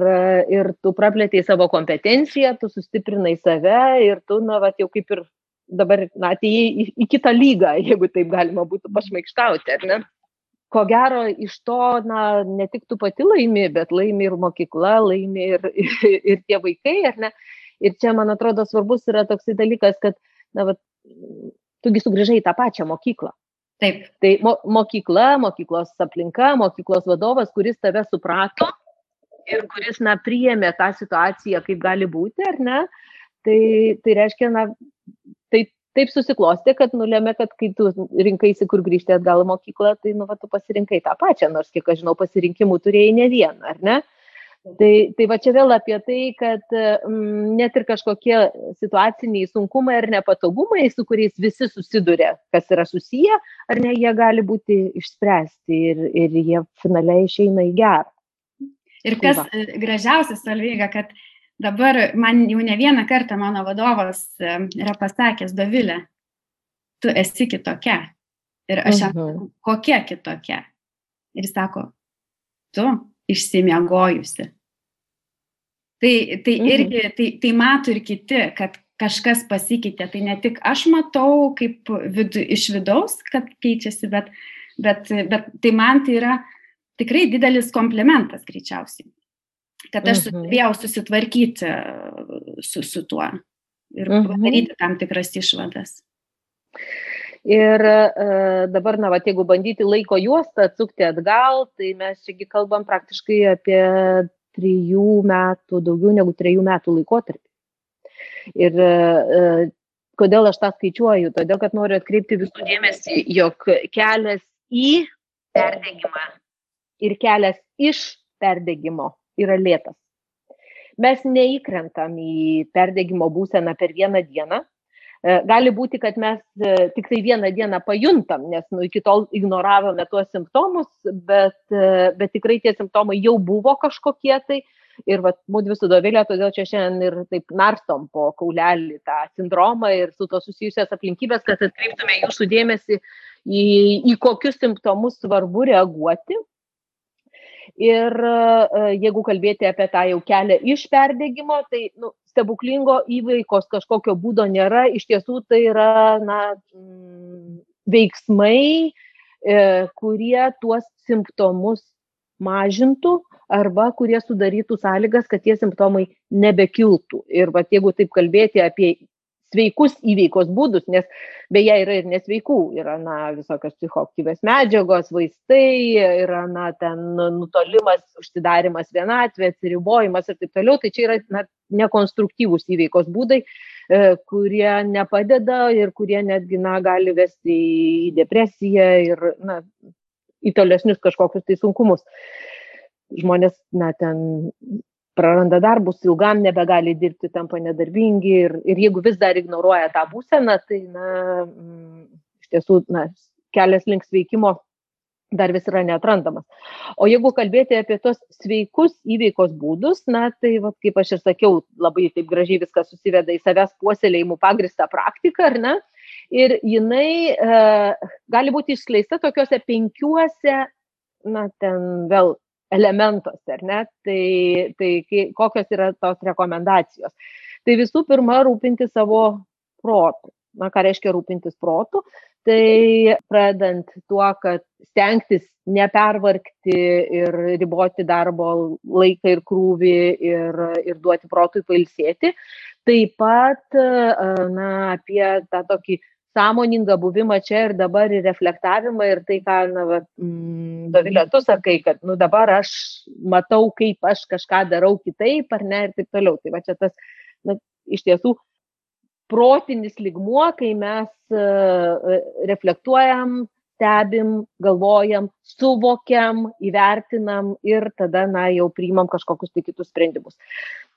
ir tu praplėtėjai savo kompetenciją, tu sustiprinai save ir tu, na, vat, jau kaip ir dabar, na, atėjai į, į kitą lygą, [laughs] jeigu taip galima būtų pašmaikštauti, ar ne? Ko gero, iš to, na, ne tik tu pati laimi, bet laimi ir mokykla, laimi ir, ir, [laughs] ir tie vaikai, ar ne? Ir čia, man atrodo, svarbus yra toksai dalykas, kad, na, vat, tugi sugrįžai į tą pačią mokyklą. Taip. Tai mo mokykla, mokyklos aplinka, mokyklos vadovas, kuris tave suprato ir kuris, na, priėmė tą situaciją, kaip gali būti, ar ne, tai, tai reiškia, na, taip, taip susiklosti, kad nulėmė, kad kai tu rinkaisi, kur grįžti atgal į mokyklą, tai, nu, va, tu pasirinkai tą pačią, nors, kiek aš žinau, pasirinkimų turėjai ne vieną, ar ne? Tai, tai va čia vėl apie tai, kad mm, net ir kažkokie situaciniai sunkumai ar nepatogumai, su kuriais visi susiduria, kas yra susiję, ar ne, jie gali būti išspręsti ir, ir jie finaliai išeina į gerą. Ir tai kas tai gražiausias, Salvyga, kad dabar man jau ne vieną kartą mano vadovas yra pasakęs, Dovilė, tu esi kitokia. Ir aš jam, uh mhm. -huh. kokia kitokia? Ir sako, tu išsimiegojusi. Tai, tai mhm. irgi, tai, tai mato ir kiti, kad kažkas pasikeitė. Tai ne tik aš matau kaip vidu, iš vidaus, kad keičiasi, bet, bet, bet tai man tai yra tikrai didelis komplimentas greičiausiai. Kad aš mhm. sugebėjau susitvarkyti su, su tuo ir mhm. padaryti tam tikras išvadas. Ir e, dabar, na, va, jeigu bandyti laiko juostą atsukti atgal, tai mes čiagi kalbam praktiškai apie trijų metų, daugiau negu trijų metų laikotarpį. Ir e, kodėl aš tą skaičiuoju? Todėl, kad noriu atkreipti visų dėmesį, jog kelias į perdegimą ir kelias iš perdegimo yra lėtas. Mes neįkrentam į perdegimo būseną per vieną dieną, E, gali būti, kad mes e, tik tai vieną dieną pajuntam, nes nu, iki tol ignoravome tuos simptomus, bet, e, bet tikrai tie simptomai jau buvo kažkokie tai. Ir vat, mūdvi su Dovilė, todėl čia šiandien ir taip narstom po kaulelį tą sindromą ir su to susijusias aplinkybės, kad atkreiptume jūsų dėmesį į, į kokius simptomus svarbu reaguoti Ir e, jeigu kalbėti apie tą jau kelią iš perdėgymo, tai nu, stebuklingo įveikos kažkokio būdo nėra, iš tiesų tai yra na, mm, veiksmai, e, kurie tuos simptomus mažintų arba kurie sudarytų sąlygas, kad tie simptomai nebekiltų. Ir va, jeigu taip kalbėti apie sveikus įveikos būdus, nes beje yra ir nesveikų, yra na, visokios psichoaktyvės medžiagos, vaistai, yra na, ten nutolimas, užsidarimas vienatvė, atsiribojimas ir taip toliau, tai čia yra na, nekonstruktyvūs įveikos būdai, e, kurie nepadeda ir kurie netgi na, gali vesti į depresiją ir na, į tolesnius kažkokius tai sunkumus. Žmonės, na, ten praranda darbus, ilgam nebegali dirbti, tampa nedarbingi ir, ir jeigu vis dar ignoruoja tą būseną, tai, na, mm, iš tiesų, na, kelias link sveikimo dar vis yra netrandamas. O jeigu kalbėti apie tos sveikus įveikos būdus, na, tai, va, kaip aš ir sakiau, labai taip gražiai viskas susiveda į savęs puoselėjimų pagristą praktiką, ar ne? Ir jinai e, gali būti išskleista tokiuose penkiuose, na, ten vėl elementuose, ar ne? Tai, tai kokios yra tos rekomendacijos. Tai visų pirma, rūpinti savo protų. Na, ką reiškia rūpintis protų? Tai pradant tuo, kad stengtis nepervargti ir riboti darbo laiką ir krūvį ir, ir duoti protui pailsėti. Taip pat, na, apie tą tokį sąmoningą buvimą čia ir dabar ir reflektavimą ir tai, ką, na, va, mm, Dovilė, tu sakai, kad, nu, dabar aš matau, kaip aš kažką darau kitaip, ar ne, ir taip toliau. Tai va čia tas, na, iš tiesų, protinis ligmuo, kai mes uh, reflektuojam, stebim, galvojam, suvokiam, įvertinam ir tada, na, jau priimam kažkokius tai kitus sprendimus.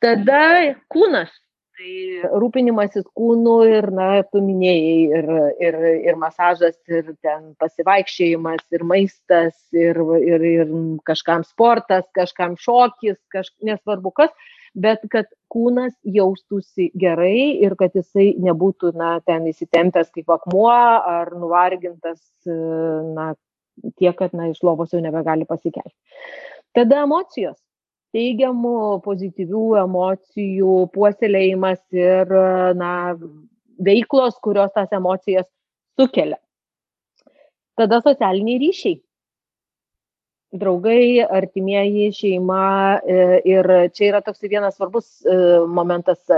Tada kūnas tai rūpinimasis kūnu ir, na, tu minėjai, ir, ir, ir masažas, ir ten pasivaikščiojimas, ir maistas, ir, ir, ir kažkam sportas, kažkam šokis, kaž, nesvarbu kas, bet kad kūnas jaustųsi gerai ir kad jisai nebūtų, na, ten įsitempęs kaip akmuo ar nuvargintas, na, tiek, kad, na, iš lovos jau nebegali pasikelti. Tada emocijos teigiamų, pozityvių emocijų puoselėjimas ir na, veiklos, kurios tas emocijas sukelia. Tada socialiniai ryšiai. Draugai, artimieji, šeima e, ir čia yra toks vienas svarbus e, momentas, e,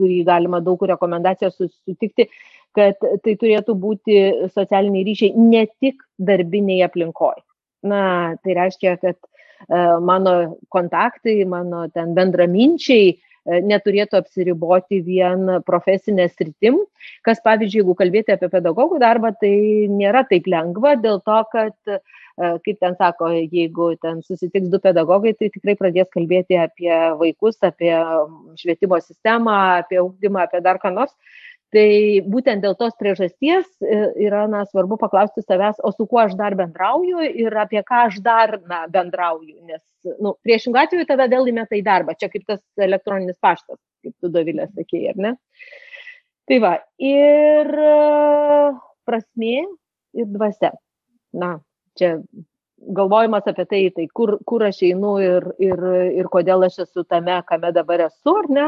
kurį galima daug rekomendacijų sutikti, kad tai turėtų būti socialiniai ryšiai ne tik darbiniai aplinkoje. Na, tai reiškia, kad mano kontaktai, mano ten bendraminčiai e, neturėtų apsiriboti vien profesinė sritim, kas pavyzdžiui, jeigu kalbėti apie pedagogų darbą, tai nėra taip lengva dėl to, kad, e, kaip ten sako, jeigu ten susitiks du pedagogai, tai tikrai pradės kalbėti apie vaikus, apie švietimo sistemą, apie ugdymą, apie dar ką nors tai būtent dėl tos priežasties e, yra na svarbu paklausti savęs o su kuo aš dar bendrauju ir apie ką aš dar na bendrauju nes nu priešingu atveju tave vėl įmeta į darbą. Čia kaip tas elektroninis paštas kaip tu dovile sakei ar ne? Tai va ir e, prasmė ir dvasia. Na čia galvojimas apie tai, tai kur, kur aš einu ir, ir, ir kodėl aš esu tame, kame dabar esu, ar ne.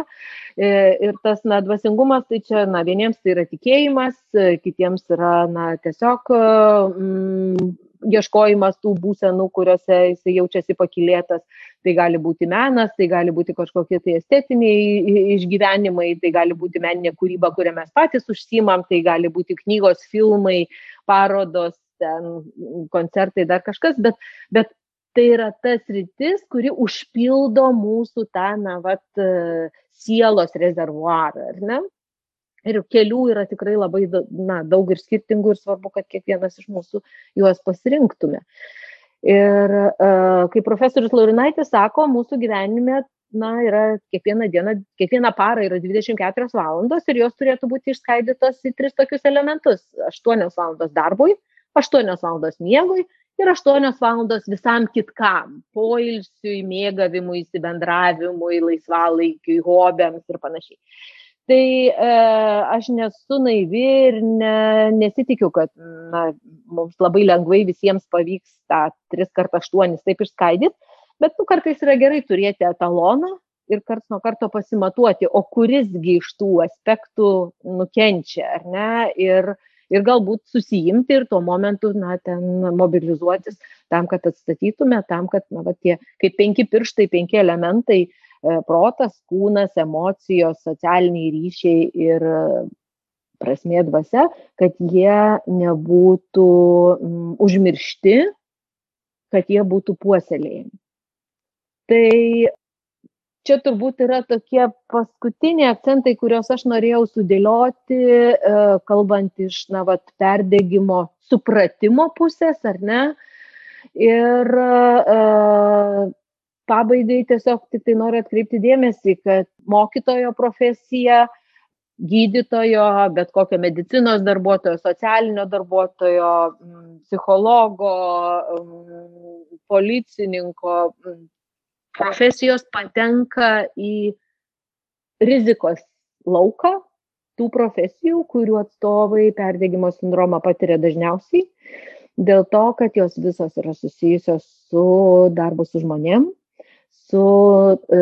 E, ir tas, na, dvasingumas, tai čia, na, vieniems tai yra tikėjimas, kitiems yra, na, tiesiog mm, ieškojimas tų būsenų, kuriuose jisai jaučiasi pakilėtas. Tai gali būti menas, tai gali būti kažkokie tai estetiniai išgyvenimai, tai gali būti meninė kūryba, kurią mes patys užsimam, tai gali būti knygos, filmai, parodos, ten koncertai, dar kažkas, bet, bet tai yra tas rytis, kuri užpildo mūsų tą, na, vat, sielos rezervuarą, ar ne? Ir kelių yra tikrai labai na, daug ir skirtingų ir svarbu, kad kiekvienas iš mūsų juos pasirinktume. Ir uh, kaip profesorius Laurinaitis sako, mūsų gyvenime na, yra kiekvieną dieną, kiekvieną parą yra 24 valandos ir jos turėtų būti išskaidytos į tris tokius elementus. 8 valandos darbui, aštuonios valandos miegui ir aštuonios valandos visam kitkam - poilsiui, mėgavimuisi, bendravimui, laisvalaikiui, hobiams ir panašiai. Tai e, aš nesu naivi ir ne, nesitikiu, kad na, mums labai lengvai visiems pavyks tą 3x8 taip išskaidyti, bet nu, kartais yra gerai turėti etaloną ir karts nuo karto pasimatuoti, o kurisgi iš tų aspektų nukenčia, ar ne? Ir, ir galbūt susijimti ir tuo momentu, na, ten mobilizuotis tam, kad atstatytume, tam, kad, na, va, tie kaip penki pirštai, penki elementai protas, kūnas, emocijos, socialiniai ryšiai ir prasmė dvasia, kad jie nebūtų mm, užmiršti, kad jie būtų puoselėjami. Tai čia turbūt yra tokie paskutiniai akcentai, kuriuos aš norėjau sudėlioti, e, kalbant iš, na, vat, perdėgymo supratimo pusės, ar ne? Ir e, pabaigai tiesiog tik tai noriu atkreipti dėmesį, kad mokytojo profesija gydytojo, bet kokio medicinos darbuotojo, socialinio darbuotojo, psichologo, policininko profesijos patenka į rizikos lauką tų profesijų, kurių atstovai perdėgymo sindromą patiria dažniausiai, dėl to, kad jos visos yra susijusios su darbu su žmonėm, su e,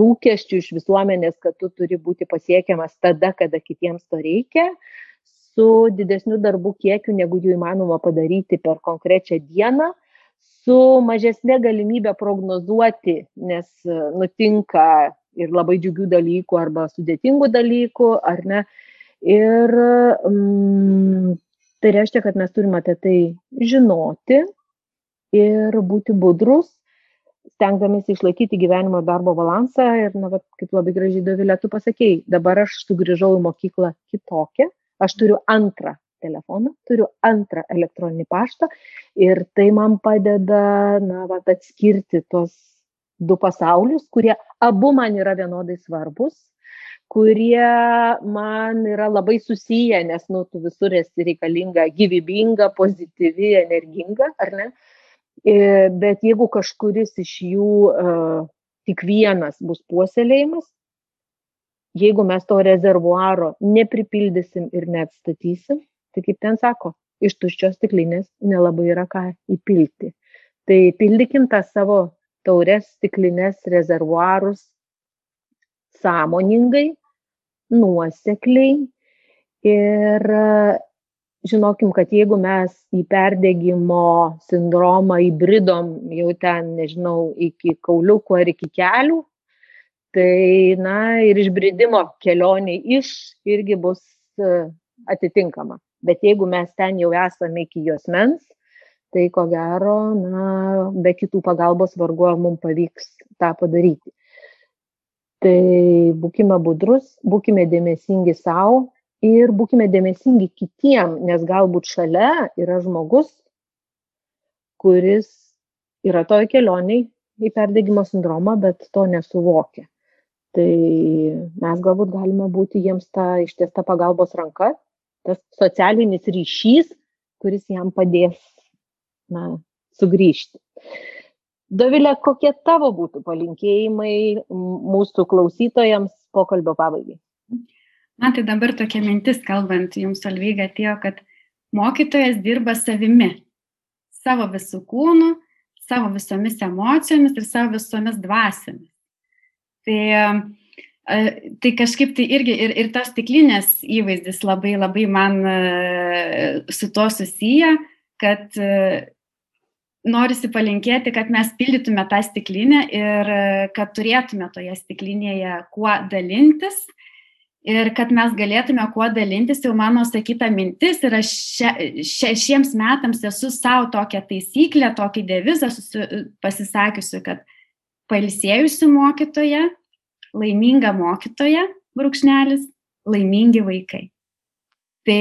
lūkesčiu iš visuomenės, kad tu turi būti pasiekiamas tada, kada kitiems to reikia, su didesniu darbų kiekiu, negu jų įmanoma padaryti per konkrečią dieną, su mažesnė galimybė prognozuoti, nes e, nutinka ir labai džiugių dalykų arba sudėtingų dalykų, ar ne. Ir mm, tai reiškia, kad mes turime apie tai žinoti ir būti budrus stengdamiesi išlaikyti gyvenimo ir darbo balansą ir, na, vat, kaip labai gražiai Dovilė, tu pasakėjai, dabar aš sugrįžau į mokyklą kitokią, aš turiu antrą telefoną, turiu antrą elektroninį paštą ir tai man padeda, na, vat, atskirti tos du pasaulius, kurie abu man yra vienodai svarbus, kurie man yra labai susiję, nes, nu, tu visur esi reikalinga, gyvybinga, pozityvi, energinga, ar ne? E, bet jeigu kažkuris iš jų uh, tik vienas bus puoselėjimas, jeigu mes to rezervuaro nepripildysim ir neatstatysim, tai kaip ten sako, iš tuščios stiklinės nelabai yra ką įpilti. Tai pildykim tą savo taures stiklinės rezervuarus sąmoningai, nuosekliai ir žinokim, kad jeigu mes į perdegimo sindromą įbridom jau ten, nežinau, iki kauliukų ar iki kelių, tai, na, ir išbridimo kelionė iš irgi bus e, atitinkama. Bet jeigu mes ten jau esame iki jos mens, tai ko gero, na, be kitų pagalbos vargu ar mums pavyks tą padaryti. Tai būkime budrus, būkime dėmesingi savo, ir būkime dėmesingi kitiem, nes galbūt šalia yra žmogus, kuris yra toj kelioniai į perdėgymo sindromą, bet to nesuvokia. Tai mes galbūt galime būti jiems ta ištiesta pagalbos ranka, tas socialinis ryšys, kuris jam padės na, sugrįžti. Dovilė, kokie tavo būtų palinkėjimai mūsų klausytojams pokalbio pabaigai? Man tai dabar tokia mintis, kalbant jums, Alvyga, atėjo, kad mokytojas dirba savimi, savo visų kūnų, savo visomis emocijomis ir savo visomis dvasiomis. Tai, tai kažkaip tai irgi ir, ir tas stiklinės įvaizdis labai labai man e, su to susiję, kad e, norisi palinkėti, kad mes pildytume tą stiklinę ir kad turėtume toje stiklinėje kuo dalintis ir kad mes galėtume kuo dalintis, jau mano sakyta mintis ir aš šia, šia, šiems metams esu savo tokią taisyklę, tokį devizą susi, pasisakiusi, kad pailsėjusi mokytoja, laiminga mokytoja, brūkšnelis, laimingi vaikai. Tai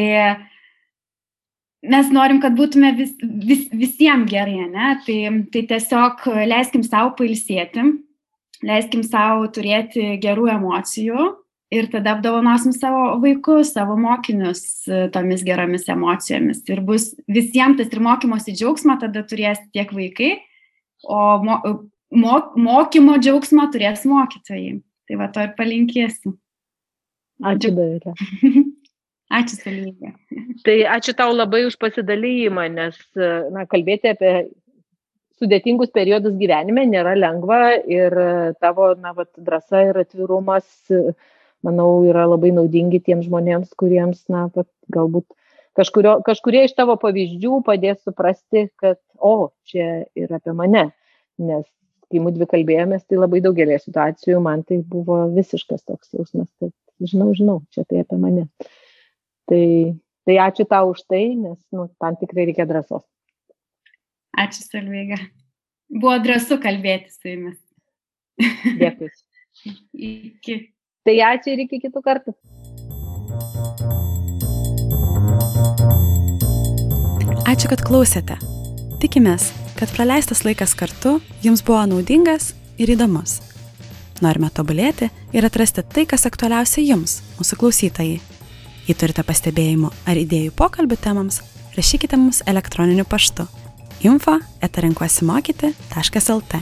mes norim, kad būtume vis, vis, visiems gerai, ne? Tai, tai tiesiog leiskim savo pailsėti, leiskim savo turėti gerų emocijų, ir tada apdovanosim savo vaikus, savo mokinius tomis geromis emocijomis. Ir bus visiems tas ir mokymosi džiaugsmo tada turės tiek vaikai, o mo, mo, mokymo džiaugsmo turės mokytojai. Tai va to ir palinkėsiu. Ačiū, Davilė. [laughs] ačiū, Salygė. Tai ačiū tau labai už pasidalymą, nes na, kalbėti apie sudėtingus periodus gyvenime nėra lengva ir tavo na, vat, drąsa ir atvirumas manau, yra labai naudingi tiems žmonėms, kuriems, na, pat, galbūt kažkurio, kažkurie iš tavo pavyzdžių padės suprasti, kad, o, čia ir apie mane, nes kai mūdvi kalbėjomės, tai labai daugelį situacijų man tai buvo visiškas toks jausmas, kad žinau, žinau, čia tai apie mane. Tai, tai ačiū tau už tai, nes nu, tam tikrai reikia drąsos. Ačiū, Salveiga. Buvo drąsu kalbėti su jumis. Dėkui. [laughs] iki. Tai ačiū ir iki kitų kartų. Ačiū, kad klausėte. Tikimės, kad praleistas laikas kartu jums buvo naudingas ir įdomus. Norime tobulėti ir atrasti tai, kas aktualiausia jums, mūsų klausytojai. Jei turite pastebėjimų ar idėjų pokalbių temams, rašykite mums elektroniniu paštu info etarenkuosimokyti.lt.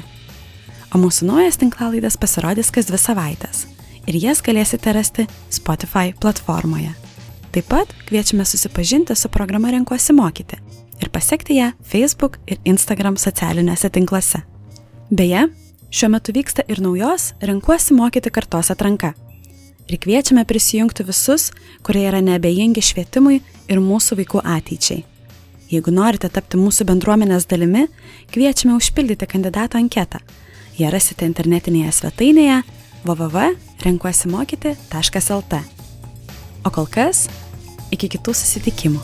O mūsų naujas tinklalaidas pasirodys kas dvi savaitės ir jas galėsite rasti Spotify platformoje. Taip pat kviečiame susipažinti su programa Renkuosi mokyti ir pasiekti ją Facebook ir Instagram socialiniuose tinkluose. Beje, Šiuo metu vyksta ir naujos Renkuosi mokyti kartos atranka. Ir kviečiame prisijungti visus, kurie yra neabejingi švietimui ir mūsų vaikų ateičiai. Jeigu norite tapti mūsų bendruomenės dalimi, kviečiame užpildyti kandidato anketą. Ją rasite internetinėje svetainėje www.renkuosimokyti.lt. O kol kas, iki kitų susitikimų.